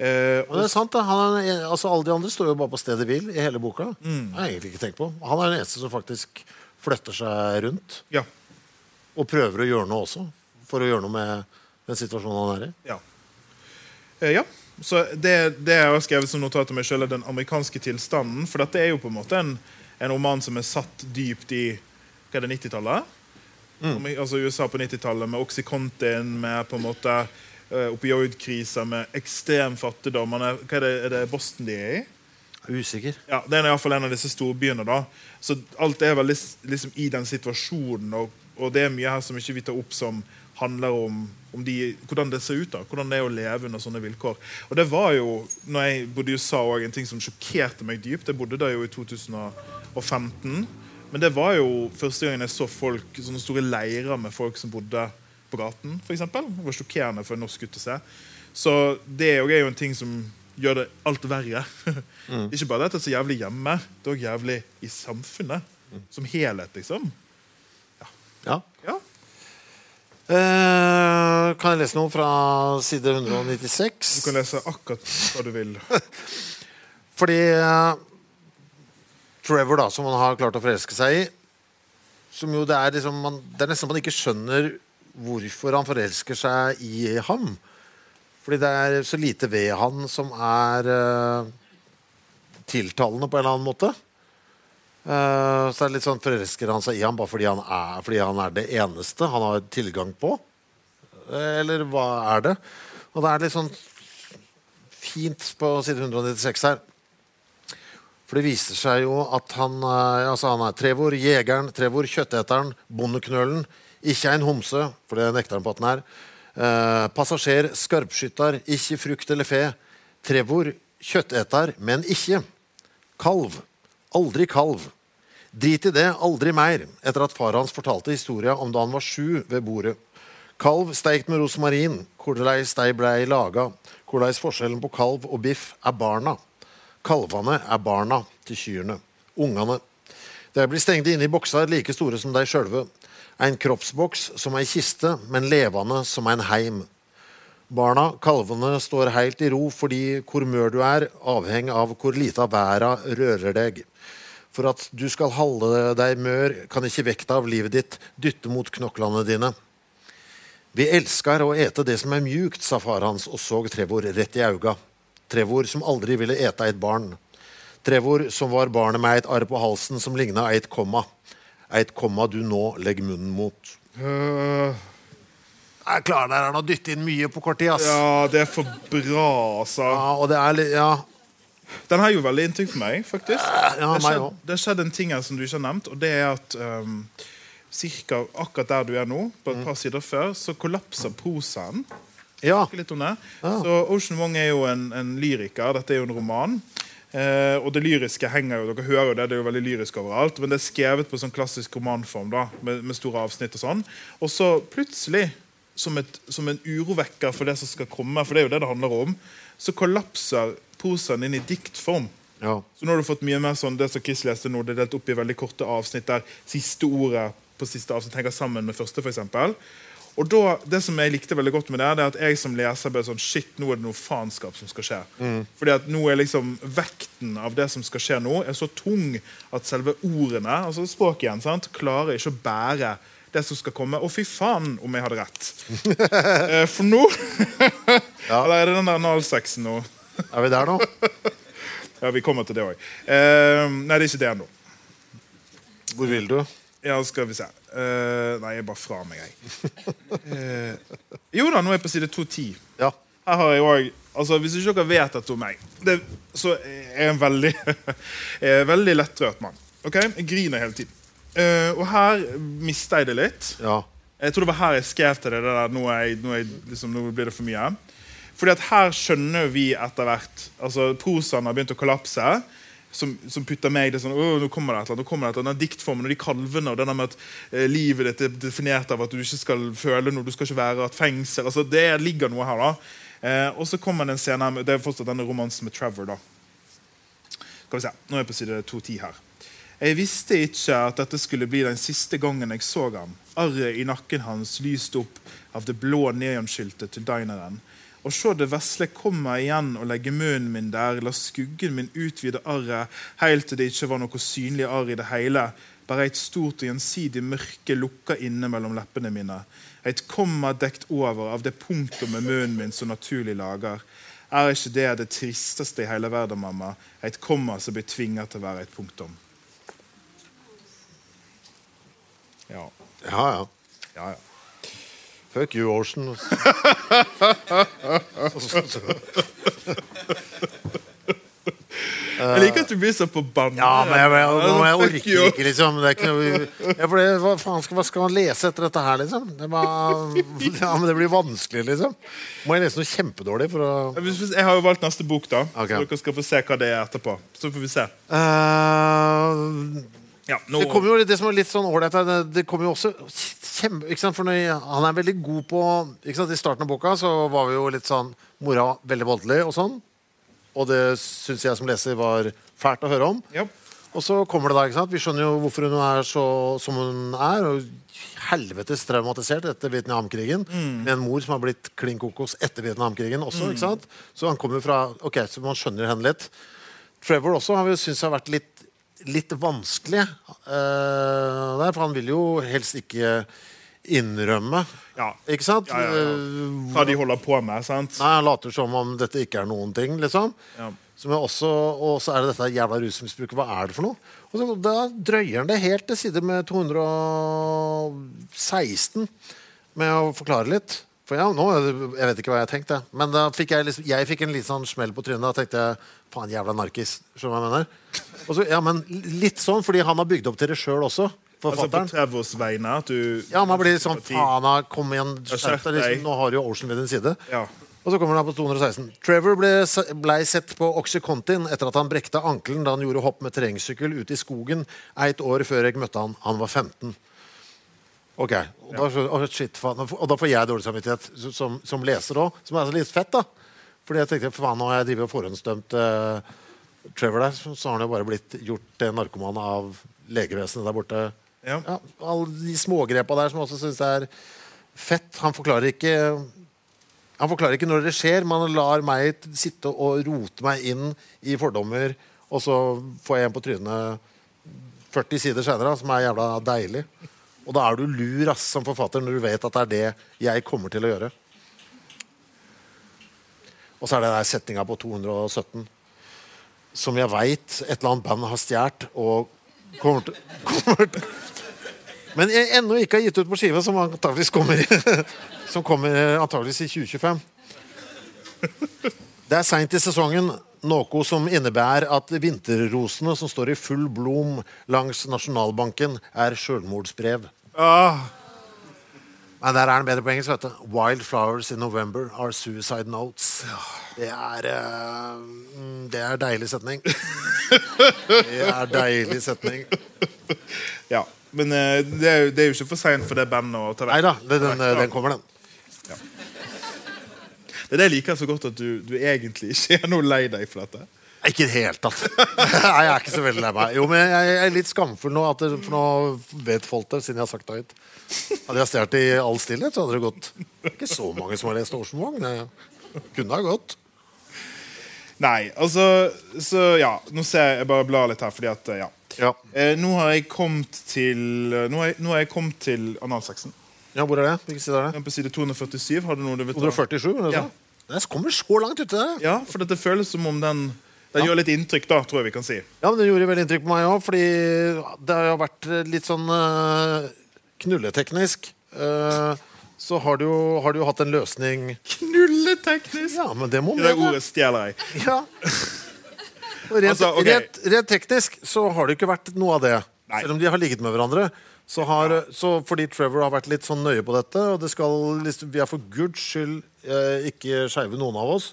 Eh, og det er sant. Han altså, alle de andre står jo bare på stedet hvil i hele boka. Det har egentlig ikke tenkt på. Han er den eneste som faktisk flytter seg rundt. ja. Og prøver å gjøre noe også. For å gjøre noe med den situasjonen han er i. Ja. Eh, ja. Så det, det jeg har skrevet som notat til meg selv er den amerikanske tilstanden. For dette er jo på en måte en, en roman som er satt dypt i hva er det, 90-tallet. Ami- Altså USA på 90-tallet med Oxycontin, med på en måte uh, med ekstrem fattigdom. Er, hva er det, er det Boston de er i? Er Usikker. Ja, Det er i hvert fall en av disse storbyene. da Så alt er vel liksom, i den situasjonen, og, og det er mye her som ikke vi tar opp som handler om, om de, hvordan det ser ut. da Hvordan det er å leve under sånne vilkår. Og det var jo, når jeg bodde i USA, også, en ting som sjokkerte meg dypt. Jeg bodde der jo i 2015. Men det var jo første gangen jeg så folk, sånne store leirer med folk som bodde på gaten. For eksempel. det var sjokkerende for en norsk gutt å se. Så det er jo- en ting som gjør det alt verre. [LAUGHS] Ikke bare at det er så jævlig hjemme, det er òg jævlig i samfunnet. Som helhet, liksom. Ja. Ja. Eh, kan jeg lese noe fra side Du kan lese akkurat hva du vil. [LAUGHS] Fordi eh, Trevor, da, som han har klart å forelske seg i som jo det, er liksom, man, det er nesten man ikke skjønner hvorfor han forelsker seg i ham. Fordi det er så lite ved han som er uh, tiltalende på en eller annen måte. Uh, så er det litt sånn forelsker han seg i ham bare fordi han, er, fordi han er det eneste han har tilgang på? Eh, eller hva er det? Og det er litt sånn fint på side 196 her. For det viser seg jo at han, eh, altså han er Trevor, jegeren, Trevor, kjøtteteren, bondeknølen. Ikke en homse, for det nekter han på at han er. Eh, passasjer, skarpskytter, ikke frukt eller fe. Trevor, kjøtteter, men ikke. Kalv. Aldri kalv. Drit i det, aldri mer, etter at far hans fortalte historia om da han var sju ved bordet. Kalv steikt med rosmarin, korleis de blei laga, korleis forskjellen på kalv og biff er barna. Kalvene er barna til kyrne. Ungene. De blir stengt inne i bokser like store som de sjølve. En kroppsboks som ei kiste, men levende som en heim. Barna, kalvene, står helt i ro fordi hvor mør du er, avhenger av hvor lite av verda rører deg. For at du skal holde deg mør, kan ikke vekta av livet ditt dytte mot knoklene dine. Vi elsker å ete det som er mjukt, sa far hans og så Trevor rett i auga. Trevor som aldri ville ete et barn. Trevor som var barnet med et arr på halsen som ligna et komma. Et komma du nå legger munnen mot. Uh... Jeg klarer der å dytte inn mye på kort tid, ass. ja, det er for bra, altså. Ja, og det er litt Ja. Den har jo veldig inntrykk på meg, faktisk. ja, det, skjedd, også. det skjedd en ting her som du ikke har nevnt, og det er at um, cirka akkurat der du er nå, på et par sider før, så kollapser prosaen. Ja. Litt om det. Så Ocean Wong er jo en, en lyriker. Dette er jo en roman. Eh, og det lyriske henger jo, dere hører jo det, det er jo veldig lyrisk overalt. Men det er skrevet på sånn klassisk romanform, da, med, med store avsnitt og sånn. Og så plutselig, som, et, som en urovekker for det som skal komme, for det er jo det det handler om, så kollapser prosaen inn i diktform. ja. Så nå har du fått mye mer sånn det som Chris leste nå, det er delt opp i veldig korte avsnitt der siste ordet på siste avsnitt henger sammen med første, for eksempel. Og da, Det som jeg likte veldig godt med det, det er at jeg som leser ble sånn Shit, nå er det noe faenskap som skal skje. Fordi at nå er liksom Vekten av det som skal skje nå, er så tung at selve ordene, altså språket igjen, sant, klarer ikke å bære det som skal komme. Og fy faen om jeg hadde rett. [LAUGHS] Eh, For nå [LAUGHS] Eller er det den der analsexen nå? Er vi der nå? [LAUGHS] Ja, vi kommer til det òg. Eh, nei, det er ikke det ennå. Hvor vil du? Ja, skal vi se. Uh, nei, jeg er bare fra meg, jeg. Uh, jo da, nå er jeg på side 210. Ja. Her har jeg også, altså Hvis ikke dere vet dette om meg, det, så er jeg en veldig, [LAUGHS] jeg en veldig lettrørt mann. Okay? Jeg griner hele tiden. Uh, og her mista jeg det litt. ja. Jeg tror det var her jeg skrev til det. det der, nå, jeg, nå, jeg, liksom, nå blir det for mye. Fordi at her skjønner vi etter hvert altså Prosaen har begynt å kollapse. Som, som putter meg i det sånn, nå kommer det et eller annet, nå kommer det et eller annet, Den diktformen og de kalvene og det der med at eh, livet ditt er definert av at du ikke skal føle noe, du skal ikke være et fengsel. altså Det ligger noe her. da. Eh, og så kommer det en scene her, det er fortsatt denne romansen med Trevor. da. Skal vi se, Nå er jeg på side 210 her. Jeg visste ikke at dette skulle bli den siste gangen jeg så ham. Arret i nakken hans lyste opp av det blå neonskiltet til dineren. Og sjå det vesle kommer igjen og legger munnen min der. La skuggen min utvide arret, helt til det ikke var noe synlig arr i det hele. Bare et stort og gjensidig mørke lukka inne mellom leppene mine. Et komma dekt over av det punktumet munnen min så naturlig lager. Er ikke det det tristeste i hele verden, mamma? Et komma som blir tvinga til å være et punktum. Ja. Ja, ja. ja, ja. Fuck you, Ocean. [LAUGHS] Jeg liker at du blir så på banne. Ja, men jeg, jeg, nå må jeg orker ikke, liksom. Det er ikke noe, ja, for det, hva, faen skal, hva skal man lese etter dette her, liksom? Det, bare, [LAUGHS] ja, men det blir vanskelig, liksom. Må jeg lese noe kjempedårlig for å Jeg har jo valgt neste bok, da. Okay. Så dere skal få se hva det er etterpå. Så får vi se. Uh, Ja, nå, Det kommer jo det som er litt sånn ålreit her, det, det kommer jo også kjempe, ikke sant? For når, Han er veldig god på ikke sant? I starten av boka så var vi jo litt sånn Mora veldig voldelig og sånn. Og det syns jeg som leser var fælt å høre om. Yep. Og så kommer det da, ikke sant? Vi skjønner jo hvorfor hun er så som hun er. Og helvetes traumatisert etter Vietnamkrigen. Med en mor som har blitt klin kokos etter Vietnamkrigen også. ikke sant? Så han kommer fra Ok, så man skjønner henne litt. Trevor også har vi syntes har vært litt, litt vanskelig. uh, der, for han vil jo helst ikke innrømme. Ja. Ikke sant? Ja, ja. Eh, Hva de holder på med. sant? Nei, Han later som om dette ikke er noen ting. liksom Ja. Som også, Og så er det dette jævla rusmisbruket. Hva er det for noe? Og så, Da drøyer han det helt til side med 216 med å forklare litt. For ja, nå, Jeg vet ikke hva jeg tenkte, men da fikk jeg, liksom, jeg fikk en litt sånn smell på trynet. Da tenkte jeg faen, jævla narkis. Skjønner du hva jeg mener? Og så, ja, men Litt sånn, fordi han har bygd opp til det sjøl også. Altså på Trevors vegne. At du Ja, man blir sånn Faen, da, kom igjen. skjerp deg. Liksom, nå har du jo Ocean ved din side. Ja. Og så kommer han på 216. Trevor ble, ble sett på Oxycontin etter at han brekte ankelen da han gjorde hopp med terrengsykkel ute i skogen et år før jeg møtte han. Han var 15. Ok, og da, oh shit, faen. og da får jeg dårlig samvittighet som, som leser òg, som er så litt fett. da Fordi jeg tenkte faen, nå har jeg drevet og forhåndsdømt eh, Trevor der, så, har han jo bare blitt gjort til narkoman av legevesenet der borte. Ja. Ja, alle de smågrepa der som også syns er fett. Han forklarer ikke han forklarer ikke når det skjer, men han lar meg sitte og rote meg inn i fordommer, og så får jeg en på trynet 40 sider senere, som er jævla deilig. Og da er du lur ass, som forfatter når du vet at det er det jeg kommer til å gjøre. Og så er det der setninga på 217, som jeg veit et eller annet band har stjålet og kommer til, [LAUGHS] kommer til Men jeg ennå ikke har gitt ut på skive, som antakeligvis kommer, [LAUGHS] som kommer antageligvis i 2025. Det er seint i sesongen, noe som innebærer at vinterrosene som står i full blom langs Nasjonalbanken, er sjølmordsbrev. Ah, Men der er den bedre på engelsk. vet du. Wild flowers in November are suicide notes. Det er eh, mm, Det er deilig setning. Det er deilig setning. ja. Men uh, det, er jo, det er jo ikke for seint for det bandet å ta Nei da, den, den, kommer, den. Det er det jeg liker så godt, at du, du egentlig ikke er noe lei deg for dette. Ikke i det hele tatt. [LAUGHS] Nei, jeg er ikke så veldig lei meg. Jo, men jeg er litt skamfull nå, det, for nå vet folk det, siden jeg har sagt det høyt. Hadde jeg stjålet i all stillhet, så hadde det gått. Det ikke så mange som har lest Det kunne ha gått. Nei, altså Så ja, nå ser jeg, jeg bare blar litt her, fordi at eh, Ja. Ja. Eh, nå har jeg kommet til Nå har jeg, nå har jeg kommet til analsexen. ja, hvor er det? Hvilken side er det? På side 247. Har du noe du? 147? Eller Ja. så? Den kommer så langt ute. Ja, for dette føles som om den Den gjør litt inntrykk, da, tror jeg vi kan si. Ja, men Den gjorde veldig inntrykk på meg òg, fordi det har jo vært litt sånn eh, knulleteknisk. Eh, så har du, jo, har du jo hatt en løsning Knulleteknisk! Ja, men det må Det med. ordet stjeler jeg. Ja. Og Rent, Altså, okay. rent, rent teknisk så har det ikke vært noe av det. Nei. Selv om de har ligget med hverandre. Så har, så fordi Trevor har vært litt sånn nøye på dette, og det skal, liksom- vi er for guds skyld eh, ikke skeive noen av oss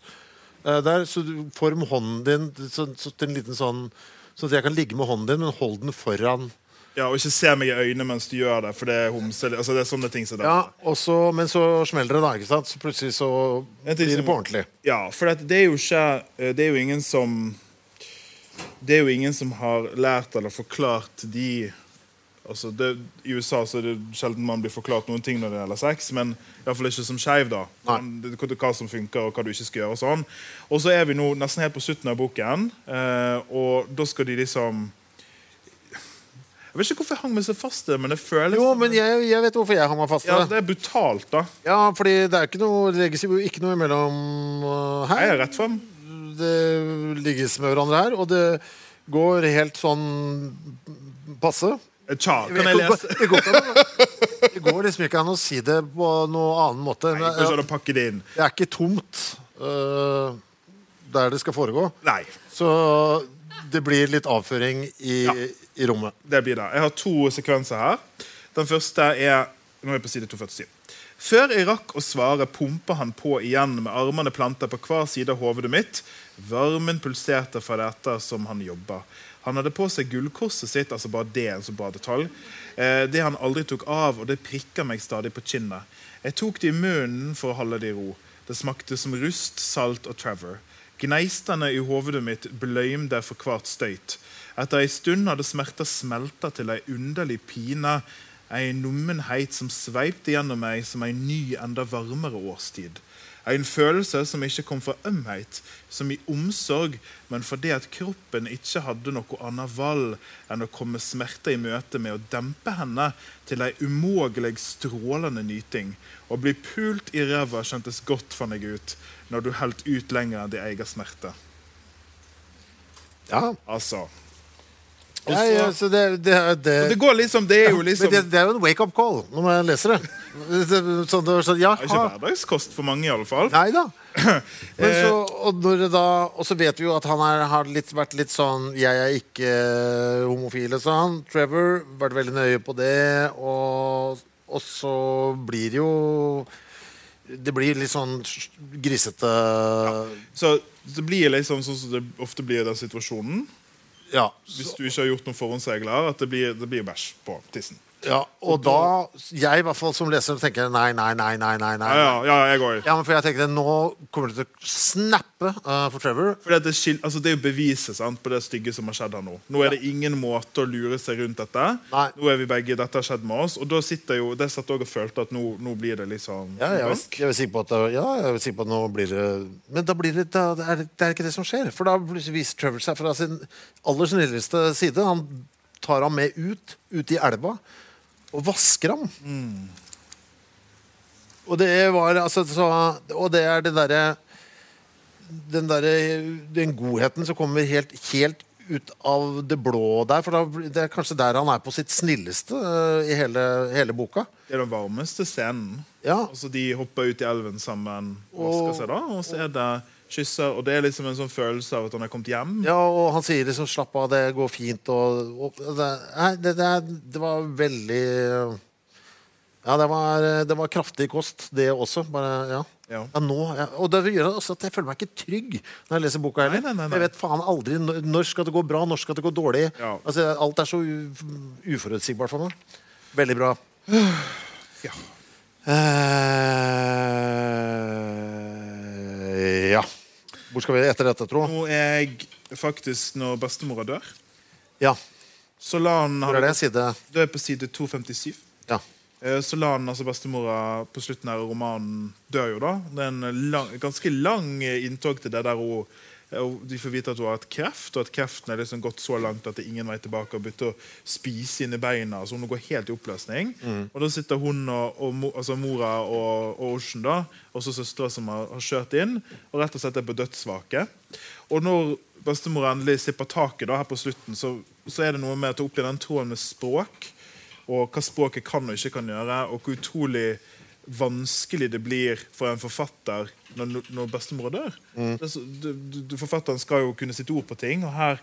eh, der, så du form hånden din så, så, til en liten sånn Sånn at jeg kan ligge med hånden din, men hold den foran. Ja, Og ikke se meg i øynene mens du gjør det, for det er homse. Altså, det er sånne ting som det. Ja, også, Men så smeller det, da. ikke sant? Så plutselig så blir det på ordentlig. Ja, for det, det er jo ikke eh, Det er jo ingen som Det er jo ingen som har lært eller forklart de Altså det, I USA så er det sjelden man blir forklart noen ting når det gjelder sex, men i hvert fall ikke som skeiv. det- det- Hva som funker, og hva du ikke skal gjøre. Og sånn. Og så er vi nå nesten helt på slutten av boken, eh, og da skal de liksom Jeg vet ikke hvorfor jeg hang meg så fast det, men det føles Jo, men jeg, jeg vet hvorfor jeg hang meg fast i ja, det. Det er brutalt, da. Ja, fordi det er ikke noe, det legges jo ikke noe imellom uh, Jeg er rett frem. Det ligges med hverandre her, og det går helt sånn passe. Tja, kan jeg lese? det, går det går liksom ikke an å si det på noen annen måte. Nei, an å pakke det inn. Det er ikke tomt uh, der det skal foregå. Nei. Så det blir litt avføring i, Ja. i rommet. Det blir det. Jeg har to sekvenser her. Den første er Nå er jeg på side 247. Før jeg rakk å svare, pumpa han på igjen med armene planta på hver side av hovedet mitt. Varmen pulserte fra dette som han jobba. Han hadde på seg gullkorset sitt, altså bare det en så bra detalj. Eh, det han aldri tok av, og det prikka meg stadig på kinnet. Jeg tok det i munnen for å holde det i ro. Det smakte som rust, salt og Trevor. Gneistene i hovedet mitt bløymde for hvert støyt. Etter ei stund hadde smerta smelta til ei underlig pine, ei nummenheit som sveipte gjennom meg som ei ny, enda varmere årstid. En følelse som ikke kom fra ømhet, som i omsorg, men fordi at kroppen ikke hadde noe annet valg enn å komme smerte i møte med å dempe henne til ei umågelig strålende nyting. Å bli pult i ræva kjentes godt, fant jeg ut, når du holdt ut lenger enn din egen smerte. Ja, Altså. Og ja, ja så- det, det, det, Og det går liksom, det er jo Men liksom det, det er jo en wake-up call når man leser det. Sånn, sånn, ja, Det er ikke hverdagskost for mange, iallfall. Nei da. [LAUGHS] Men Eh. så, og, når da, og så vet vi jo at han er, har litt, vært litt sånn 'Jeg er ikke homofil', sa han. Trevor vært veldig nøye på det. Og, og så blir det jo Det blir litt sånn grisete Så det blir liksom sånn som det ofte blir i den situasjonen. Ja. Hvis du ikke har gjort noen forhåndsregler, at det blir, det blir bæsj på tissen. Ja. Og da Jeg i hvert fall som leser tenker nei, nei, nei, nei. nei, nei. Ja, ja, ja jeg går. Ja, men for jeg tenkte Nå kommer det til å snappe uh, for Trevor. For det, altså det er jo beviset sant, på det stygge som har skjedd her nå. Nå er det ingen måte å lure seg rundt dette. Nei. Nå er vi begge, Dette har skjedd med oss. Og da sitter jo, det satt også og følte at nå, nå blir det liksom Ja, jeg, røsk. jeg er sikker på at Ja, jeg vil sikker på at nå blir det Men da blir det, da, det, er, det er ikke det som skjer. For da viser Trevor seg fra sin aller snilleste side. Han tar ham med ut, ut i elva, og vasker ham. Og det var altså så, Og det er det derre Den der, Den godheten som kommer helt, helt ut av det blå der. For da, det er kanskje der han er på sitt snilleste uh, i hele, hele boka. Det er den varmeste scenen. Ja. Altså De hopper ut i elven sammen, Og- vasker seg da, og så er det kysser. Og det er liksom en sånn følelse av at han er kommet hjem. Ja, og han sier liksom 'slapp av, det går fint', og, og det, nei, det, det, det var veldig Ja, det var, det var kraftig kost, det også. Bare, ja. Ja. Ja, nå, ja. Og det gjør også at jeg føler meg ikke trygg når jeg leser boka. heller. Nei, nei, nei. Jeg vet faen aldri når skal det gå bra, når skal det gå dårlig. Altså, alt er så uforutsigbart for meg. Veldig bra. Ja. Eh, ja. Hvor skal vi etter dette, tro? Nå er jeg faktisk Når bestemora dør, Ja. så la han Hvor er det? Side Det er på side 257. Ja. Eh, Så la han altså bestemora på slutten av romanen dør jo da. Det er en lang, ganske lang eh, inntog til det der hun eh, og De får vite at hun har hatt kreft, og at kreften er liksom gått så langt at det er ingen vei tilbake. og begynte å spise inn i beina, så hun går helt i oppløsning. Og Da sitter hun og, og altså mora og, og Ocean, da, og så søstera som har, har kjørt inn, og rett og slett er på dødsvake. Og når bestemor endelig slipper taket da, her på slutten, så, så er det noe med at hun opplever den tråden med språk og hva språket kan og ikke kan gjøre, og hvor utrolig vanskelig det blir for en forfatter når, når bestemor dør. Er du, du, forfatteren skal jo kunne sitte ord på ting, og her,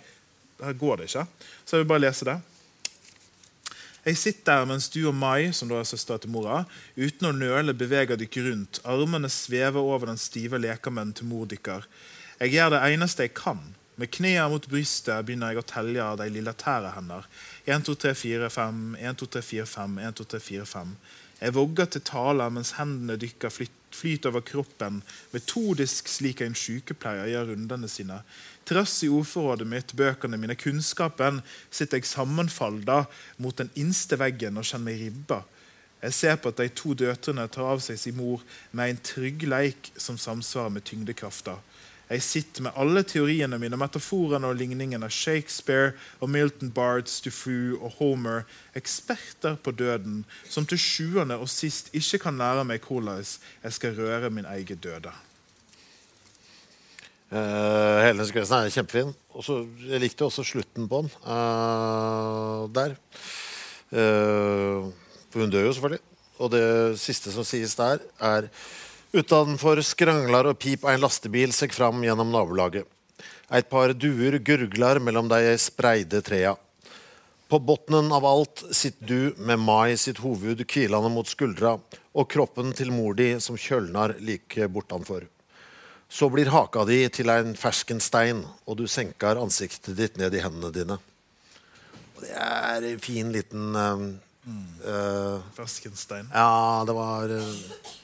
her går det ikke. Så jeg vil bare lese det. Jeg sitter mens du og Mai, som da er søstera til mora, uten å nøle beveger dere rundt. Armene svever over den stive lekamen til mor deres. Jeg gjør det eneste jeg kan. Med knærne mot brystet begynner jeg å telle de lille tærne hennes. 1, 2, 3, 4, 5, 1, 2, 3, 4, 5, 1, 2, 3, 4, 5. Jeg vogger til taler mens hendene dykker flyt, over kroppen, metodisk slik en sykepleier gjør rundene sine. Trass i ordforrådet mitt, bøkene mine, kunnskapen, sitter jeg sammenfalda mot den innste veggen og kjenner meg ribba. Jeg ser på at de to døtrene tar av seg sin mor med en trygg leik som samsvarer med tyngdekrafta. Jeg sitter med alle teoriene mine, metaforene og ligningene. Shakespeare og Milton Bards, Dufour og Homer. Eksperter på døden, som til sjuende og sist ikke kan lære meg hvordan jeg skal røre min egen døde. Uh, hele den er kjempefin. Også, jeg likte også slutten på den. uh, der. Uh, hun dør jo, selvfølgelig. Og det siste som sies der, er Utenfor skrangler og pip en lastebil seg fram gjennom nabolaget. Et par duer gurgler mellom de spreide trea. På bunnen av alt sitter du med Mai sitt hoved hvilende mot skuldra og kroppen til mor di som kjølner like bortanfor. Så blir haka di til en fersken stein, og du senker ansiktet ditt ned i hendene dine. Og det er en fin liten uh, mm. uh, Ferskenstein. Ja, det var eh, det,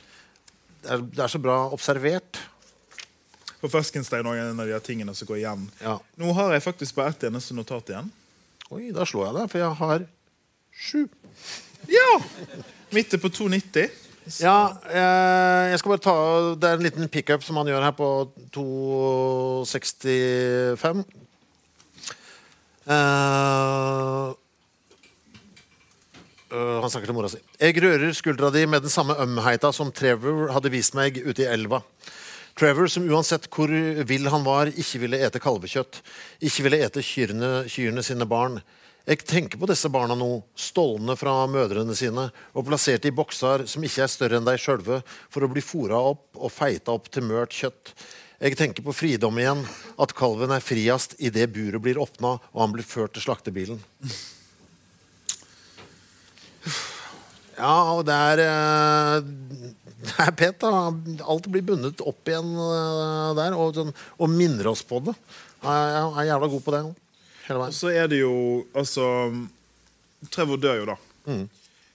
er, det er så bra observert. For Ferskenstein er en av de tingene som går igjen. Ja. Nå har jeg faktisk bare ett eneste notat igjen. Oi, da slår jeg deg, for jeg har sju. Ja! Midt på 290. Ja, eh, jeg skal bare ta Det er en liten pickup som han gjør her på 265. Uh, uh, han snakker til mora si. Jeg rører skuldra di med den samme ømheita som Trevor hadde vist meg ute i elva. Trevor, som uansett hvor vill han var, ikke ville ete kalvekjøtt. Ikke ville ete kyrne, kyrne sine barn. Jeg tenker på disse barna nå, stolne fra mødrene sine og plassert i bokser som ikke er større enn de sjølve, for å bli fora opp og feita opp til mørt kjøtt. Jeg tenker på fridom igjen, at kalven er friest idet buret blir åpna og han blir ført til slaktebilen. [LAUGHS] Ja, og det er eh, [LAUGHS] Det er pent, da. Alt blir bundet opp igjen eh, der, og, sånn, og minner oss på det. Jeg er jævla god på det. Hele Og så er det jo Altså Trevor dør jo, da. Mm.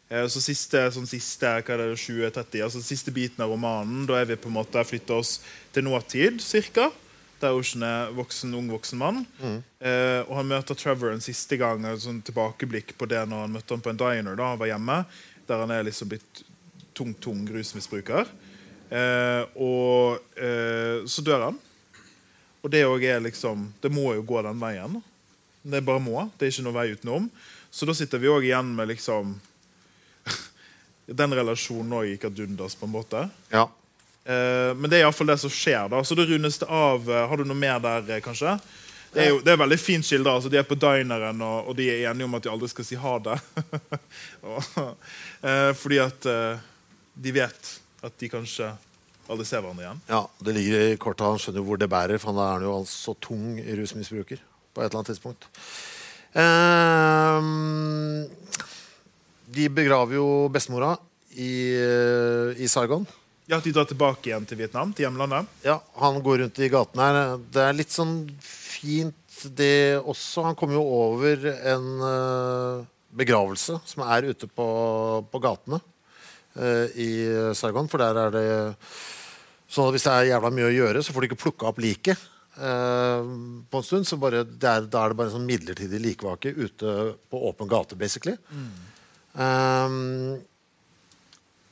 Eh, Så siste, sånn siste hva er det, 2030, altså siste biten av romanen, da er vi på en måte flytta oss til nåtid, cirka. Der Ocean er voksen, ung voksen mann. Mm. Eh, og han møter Trevor en siste gang. Et sånn tilbakeblikk på det når han møtte ham på en diner da han var hjemme. Der han er liksom blitt tung, tung rusmisbruker. Eh, og eh, så dør han. Og det òg er liksom Det må jo gå den veien. Det bare må. Det er ikke noe vei utenom. Så da sitter vi òg igjen med liksom [LAUGHS] Den relasjonen òg gikk ad undas, på en måte. Ja. Eh, men det er iallfall det som skjer. da Så da rundes det av. eh, Har du noe mer der, eh, kanskje? Det er jo det er veldig fint skildra. Altså, de er på dineren, og, og de er enige om at de aldri skal si ha det. [LAUGHS] og, eh, fordi at eh, de vet at de kanskje aldri ser hverandre igjen. ja, det ligger i kortet. Han skjønner jo hvor det bærer, for han er jo altså tung rusmisbruker på et eller annet tidspunkt. Eh, de begraver jo bestemora i, i Sargon. Ja, de drar tilbake igjen til Vietnam, til hjemlandet. Ja, han går rundt i gaten her. Det er litt sånn fint, det også. Han kommer jo over en eh, begravelse som er ute på, på gatene uh, i Saigon. For der er det sånn at hvis det er jævla mye å gjøre, så får de ikke plukka opp liket. Uh, på en stund, så bare, er, Da er det bare en sånn midlertidig likvake ute på åpen gate, basically. Um, Eh,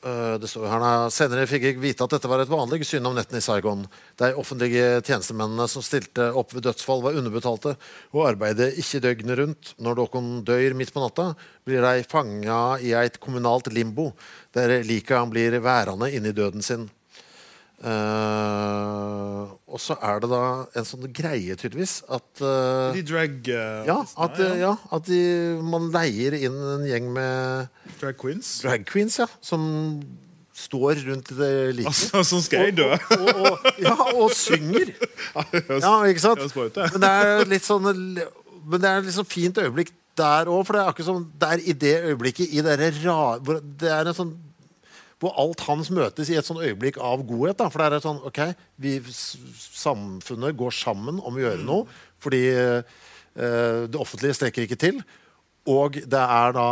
det står her Senere fikk jeg vite at dette var et vanlig syn om nettene i Saigon. De offentlige tjenestemennene som stilte opp ved dødsfall, var underbetalte og arbeidet ikke døgnet rundt. Når noen dør midt på natta, blir de fanga i et kommunalt limbo, der lika blir værende inni døden sin. Eh, og så er det da en sånn greie, tydeligvis, at uh, De drag uh, ja, at, ja, at de, man leier inn en gjeng med Drag queens. drag queens, ja, som står rundt det liket. Altså, sånn skal jeg dø. Og, og, og, ja, og synger. [LAUGHS] Ja, ikke sant? Men det er litt sånn Men det er sånn fint øyeblikk der òg, for det er akkurat som det er i det øyeblikket, i det rare Det er en sånn hvor alt hans møtes i et sånn øyeblikk av godhet. Da. For det er sånn, ok, vi, Samfunnet går sammen om å gjøre noe fordi eh, det offentlige strekker ikke til. Og det er da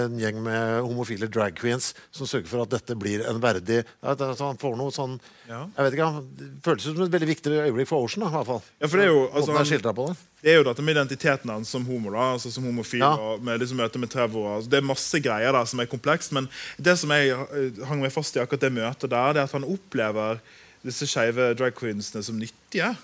en gjeng med homofile drag queens som sørger for at dette blir en verdig er sånn, Han får noe sånn Ja. Jeg vet ikke, Det føles som et veldig viktig øyeblikk for Ocean. da, i hvert fall. Ja, for det er jo, altså, er han- på det. Det er jo dette med identiteten hans som homo. da, altså som homofil Ja. og med liksom møte med Trevor. Altså, det er masse greier der som er komplekst. Men det som jeg eh, hang meg fast i akkurat det møtet der, det er at han opplever disse skeive drag queensene som nyttige.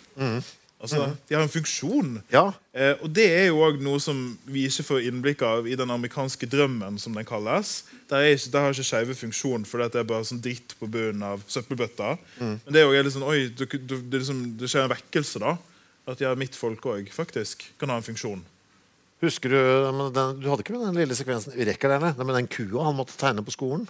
Altså, De har en funksjon. Ja. Eh, og det er jo også noe som vi ikke får innblikk av i den amerikanske drømmen, som den kalles. Der, er ikke, der har ikke skeive funksjon, for det er bare sånn dritt på bunnen av søppelbøtta. Men det er jo litt sånn, oi, det, er liksom, det skjer en vekkelse, da. At ja, mitt folk òg faktisk kan ha en funksjon. Husker Du den, du hadde ikke med den lille sekvensen Vi rekker der, nei, med den kua han måtte tegne på skolen?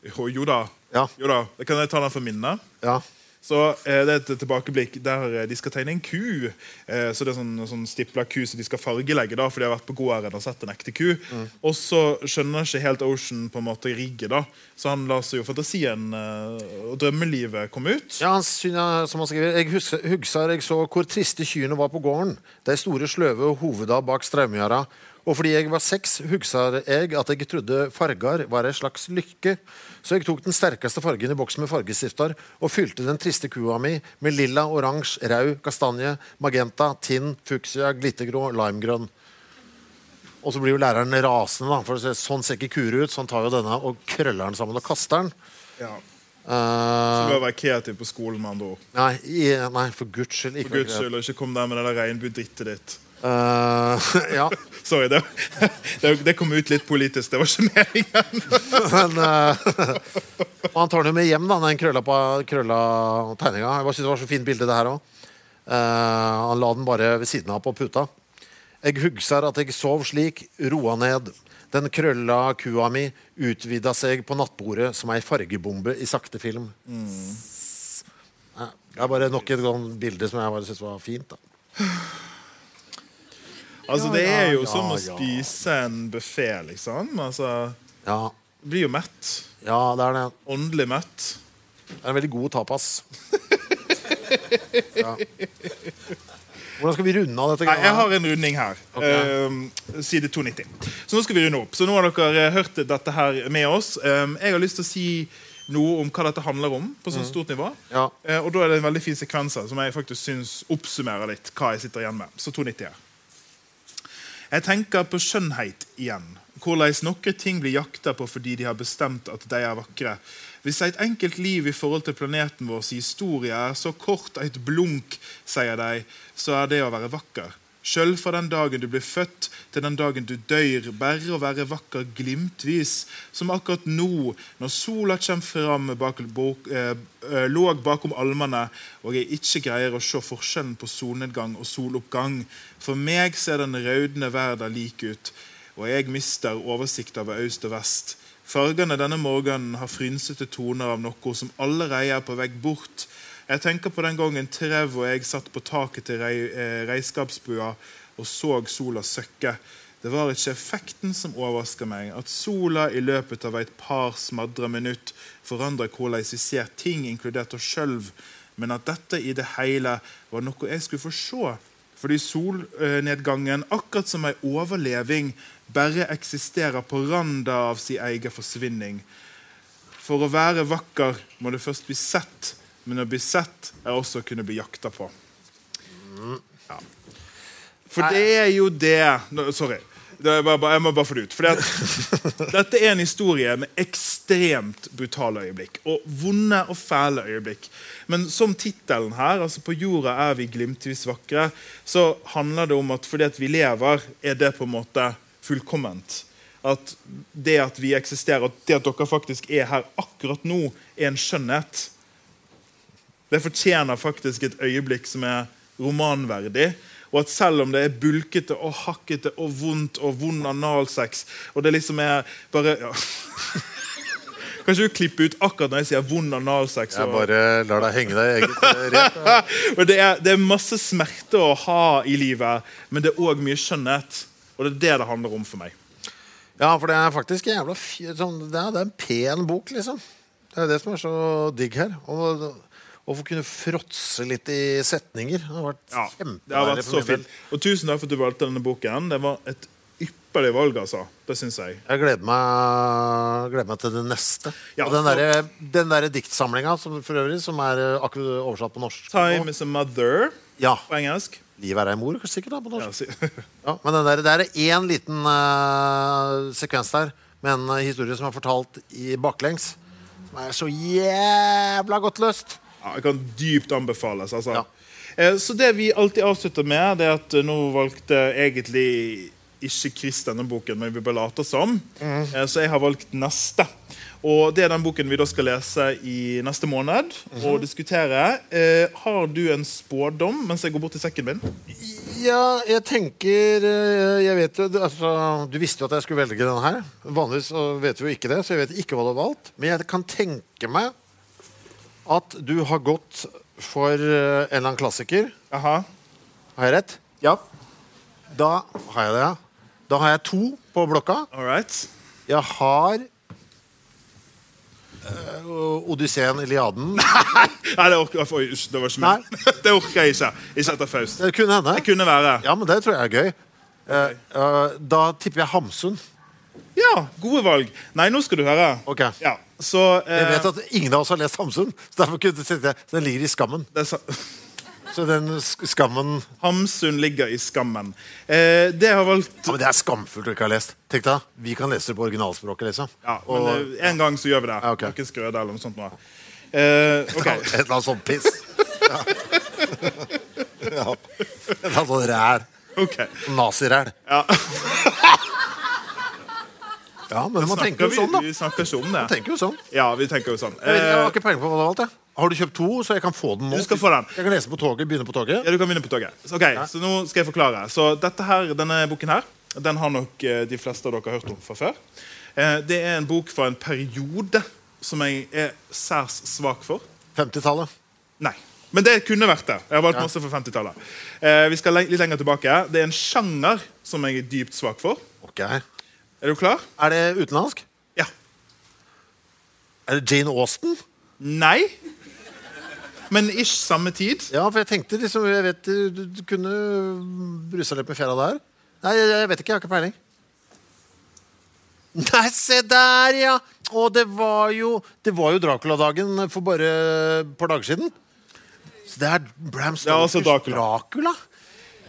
Jo, jo da. Ja. Jo da. Da kan jeg ta den for minnet. Ja. Så eh, Det er et tilbakeblikk der eh, de skal tegne en ku. Eh, så det er sånn, sånn stipla ku som de skal fargelegge, da, for de har vært på gården og sett en ekte ku. Og så skjønner ikke helt Ocean på en måte rigget, da. så han lar seg jo fantasien eh, og drømmelivet komme ut. Ja, han synes, som han skriver Jeg husker, jeg så hvor triste kyrne var på gården. De store, sløve hoveda bak straumgjerde. Og fordi jeg var seks, hugsar jeg at jeg trodde farger var ei slags lykke. Så jeg tok den sterkeste fargen i boksen med fargestifter og fylte den triste kua mi med lilla, oransje, rød, kastanje, magenta, tinn, fuksia, glittergrå, limegrønn. Og så blir jo læreren rasende, da, for sånn ser ikke kuer ut. Så han tar jo denne og krøller den sammen og kaster den. Ja. Så Du bør være kreativ på skolen, med andre ord. Nei, nei, for guds skyld. Ikke For Guds skyld, og ikke kom der med det regnbuedrittet ditt. Eh, [LAUGHS] ja, [LAUGHS] Sorry, det, det, det kom ut litt politisk. Det var ikke meningen. [LAUGHS] men eh, og Han tar den jo med hjem, da, den krølla, på, krølla tegninga. Jeg bare synes det var så fint bilde, det her òg. han la den bare ved siden av på puta. Jeg hugsar at jeg sov slik, roa ned. Den krølla kua mi utvida seg på nattbordet som ei fargebombe i sakte film. Mm. Det er bare nok et bilde som jeg bare syns var fint. da [SIGHS] [SIGHS] Altså, Det er jo som å spise en buffé, liksom. Altså, Ja, blir jo mett. ja det er det. Åndelig mett. Det er en veldig god tapas. [LAUGHS] ja. Hvordan skal vi runde av dette? Nei, jeg har en runding her. Eh, side 290. Så nå skal vi runde opp. Så nå har dere hørt dette her med oss. Um, jeg har lyst til å si noe om hva dette handler om. på sånn stort nivå. Ja. Uh, og da er det en veldig fin sekvens som jeg faktisk syns oppsummerer litt hva jeg sitter igjen med. Så 290 her. Jeg tenker på skjønnhet igjen. Hvordan noen ting blir jakta på fordi de har bestemt at de er vakre. Hvis et enkelt liv i forhold til planeten vår sin historie er så kort et blunk, sier de, så er det å være vakker. Sjøl fra den dagen du blir født til den dagen du dør, bare å være vakker glimtvis, som akkurat nå, når sola kommer fram bak, bok, eh, eh, låg bakom almene, og jeg ikke greier å se forskjellen på solnedgang og soloppgang. For meg ser den raudende verden lik ut, og jeg mister oversikt over øst og vest. Fargene denne morgenen har frynsete toner av noe som allerede er på vei bort. Jeg tenker på den gangen Trev og jeg satt på taket til rei, eh, reiskapsbua og så sola søkke. Det var ikke effekten som overraska meg, at sola i løpet av et par smadra minutt forandrer hvordan vi ser ting, inkludert oss sjøl, men at dette i det hele var noe jeg skulle få se. Fordi solnedgangen, akkurat som ei overleving, bare eksisterer på randa av sin egen forsvinning. For å være vakker må du først bli sett, men å bli sett er også å kunne bli jakta på. Ja. For det er jo det Sorry. Jeg må bare få det ut. For [LAUGHS] dette er en historie med ekstremt brutale øyeblikk. Og vonde og fæle øyeblikk. Men som tittelen her, altså 'På jorda er vi glimtvis vakre', så handler det om at fordi at vi lever, er det på en måte fullkomment. At det at vi eksisterer, at det at dere faktisk er her akkurat nå, er en skjønnhet. Det fortjener faktisk et øyeblikk som er romanverdig. Og at selv om det er bulkete og hakkete og vondt og vond analsex Og det liksom er bare ja. [LAUGHS] Kan ikke du klippe ut akkurat når jeg sier vond analsex? Jeg bare lar deg henge deg eget eh, rep. [LAUGHS] det, er, det er masse smerte å ha i livet, men det er òg mye skjønnhet. Og det er det det handler om for meg. Ja, for det er faktisk en jævla sånn, det, er, det er en pen bok, liksom. Det er det som er så digg her. Og, og få kunne fråtse litt i setninger. Det har vært Ja, det har vært så fint. Og tusen takk for at du valgte denne boken. Det var et ypperlig valg, altså. Det syns jeg. Jeg gleder meg, gleder meg til det neste. Ja, og den derre den der diktsamlinga som, for øvrig, som er eh, akkurat oversatt på norsk. Time is a mother Ja. på engelsk. Livet er ei mor, sikkert, da, på Ja, norsk. si- [LAUGHS] Ja, men den der, det er én liten uh, sekvens der med en eh, historie som er fortalt i baklengs. Som er så jævla godt løst. Jeg kan dypt anbefales. Altså. Ja. Eh, Så det vi alltid avslutter med, det er at eh, nå valgte egentlig ikke Chris denne boken, men vi bare later som. Mm. Eh, Så jeg har valgt neste. Og det er den boken vi da skal lese i neste måned Mhm. og diskutere. Eh, har du en spådom mens jeg går bort til sekken min? Ja, jeg tenker Jeg vet jo altså, Du visste jo at jeg skulle velge denne her. Vanligvis vet vi jo ikke det, så jeg vet ikke hva du har valgt. Men jeg kan tenke meg at du har gått for eh, en eller annen klassiker. Aha. Har jeg rett? Ja. Da har jeg det, ja. Da har jeg to på blokka. All right. Jeg har uh, Odysseen, Iliaden. [LAUGHS] Nei, [LAUGHS] det orker jeg ikke. det var ikke meg. det orker jeg ikke. Ikke etter Faust. Det kunne hende. Det kunne være. Ja, men det tror jeg er gøy. Eh, eh, da tipper jeg Hamsun. Ja, gode valg. Nei, nå skal du høre. Ok. Ja, så eh, Jeg vet at ingen av oss har lest Hamsun, så derfor kunne jeg den ligger i Skammen. det er sa- [LAUGHS] Så den Skammen Hamsun ligger i skammen. Eh, det har valgt ja, men Det er skamfullt å ikke ha lest. Tenk da, Vi kan lese det på originalspråket, liksom. ja, men Og eh, En gang så gjør vi det. Ja, okay. Ikke skrøde eller noe sånt. Nå. Eh, okay. [LAUGHS] et eller annet sånt piss. [LAUGHS] Ja. ja. Et eller annet sånt ræl. Okay. Naziræl. Ja. Ja, men man tenker jo vi, sånn, da. vi snakker ikke om det. Man tenker jo sånn. Ja, vi tenker jo sånn. Jeg, vet, jeg har Eh, ikke peiling på hva det jeg. Har du kjøpt to, så jeg kan få den nå? Du skal få den. Jeg kan lese på toget, begynne på toget. ja, du kan begynne på toget. Så, ok, så nå skal jeg forklare. Så dette her, Denne boken her Den har nok eh, de fleste av dere hørt om fra før. Eh, det er en bok fra en periode som jeg er særs svak for. 50-tallet. Nei. Men det kunne vært det. Jeg har valgt Ja. masse fra 50-tallet. Eh, vi skal litt lenger tilbake. Det er en sjanger som jeg er dypt svak for. Ok. Er du klar? Er det utenlandsk? Ja. Er det Jane Austen? Nei. Men ish samme tid. Ja, for jeg tenkte liksom Jeg vet du, du kunne brusa litt med fjæra der. Nei, jeg, jeg vet ikke. Jeg har ikke peiling. Nei, se der, ja! Og det var jo Det var jo Dracula-dagen for bare et par dager siden. Så det er Bram Ja, altså Stokers Dracula. Dracula.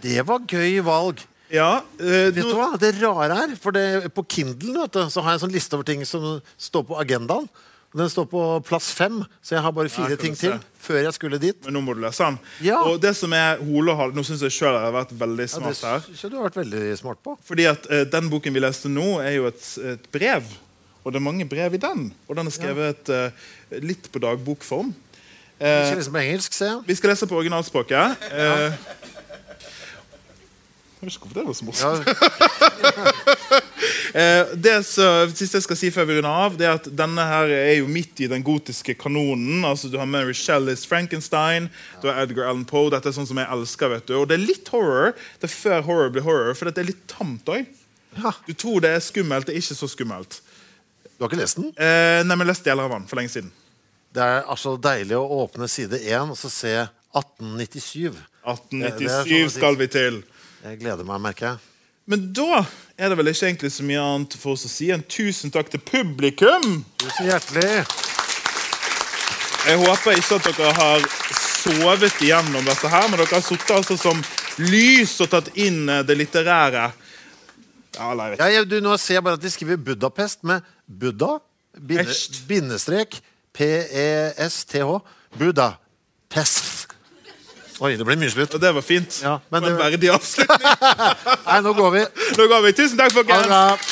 Det var gøy valg. Ja, øh, Vet du hva? Det rare er, for det, på Kindle vet du, så har jeg en sånn liste over ting som står på agendaen. Den står på plass fem, så jeg har bare fire Ja, ting til før jeg skulle dit. Men nå må du lese den. Ja. Og det som er hole og hale Nå syns jeg sjøl jeg har vært veldig Ja, smart det her. syns jeg du har vært veldig smart på. Fordi at uh, den boken vi leste nå, er jo et, et brev. Og det er mange brev i den. Og den er skrevet uh, litt på dagbokform. Ikke liksom på engelsk, ser jeg. Vi skal lese på originalspråket. Eh, jeg vet ikke hvorfor det var så morsomt. Ja, [LAUGHS] Eh, det så, siste jeg skal si før vi runder av, det er at denne her er jo midt i den gotiske kanonen. altså Du har Mary Shelleys Frankenstein, du har Edgar Allan Poe. Dette er sånn som jeg elsker. vet du Og det er litt horror. Det er før horror blir horror, for det er litt tamt òg. Du tror det er skummelt, det er ikke så skummelt. Du har ikke lest den? Eh, nei, men jeg leste deler av den for lenge siden. Det er altså deilig å åpne side 1 og så se 1897. Det- det er 1897 skal vi til. Jeg gleder meg, merker jeg. Men da er det vel ikke egentlig så mye annet for oss å si enn tusen takk til publikum. Tusen hjertelig. Jeg håper ikke at dere har sovet igjennom dette her, men dere har sittet altså som lys og tatt inn eh, det litterære. Ja, eller Ja, jeg, du, nå ser jeg bare at de skriver Budapest med Buddha, binde, bindestrek, P-E-S-T-H. Budapest. Oi, det ble mye slutt. Det var fint. Ja, men det en verdig avslutning. [LAUGHS] Nei, nå går vi. Nå går vi. Tusen takk, folkens.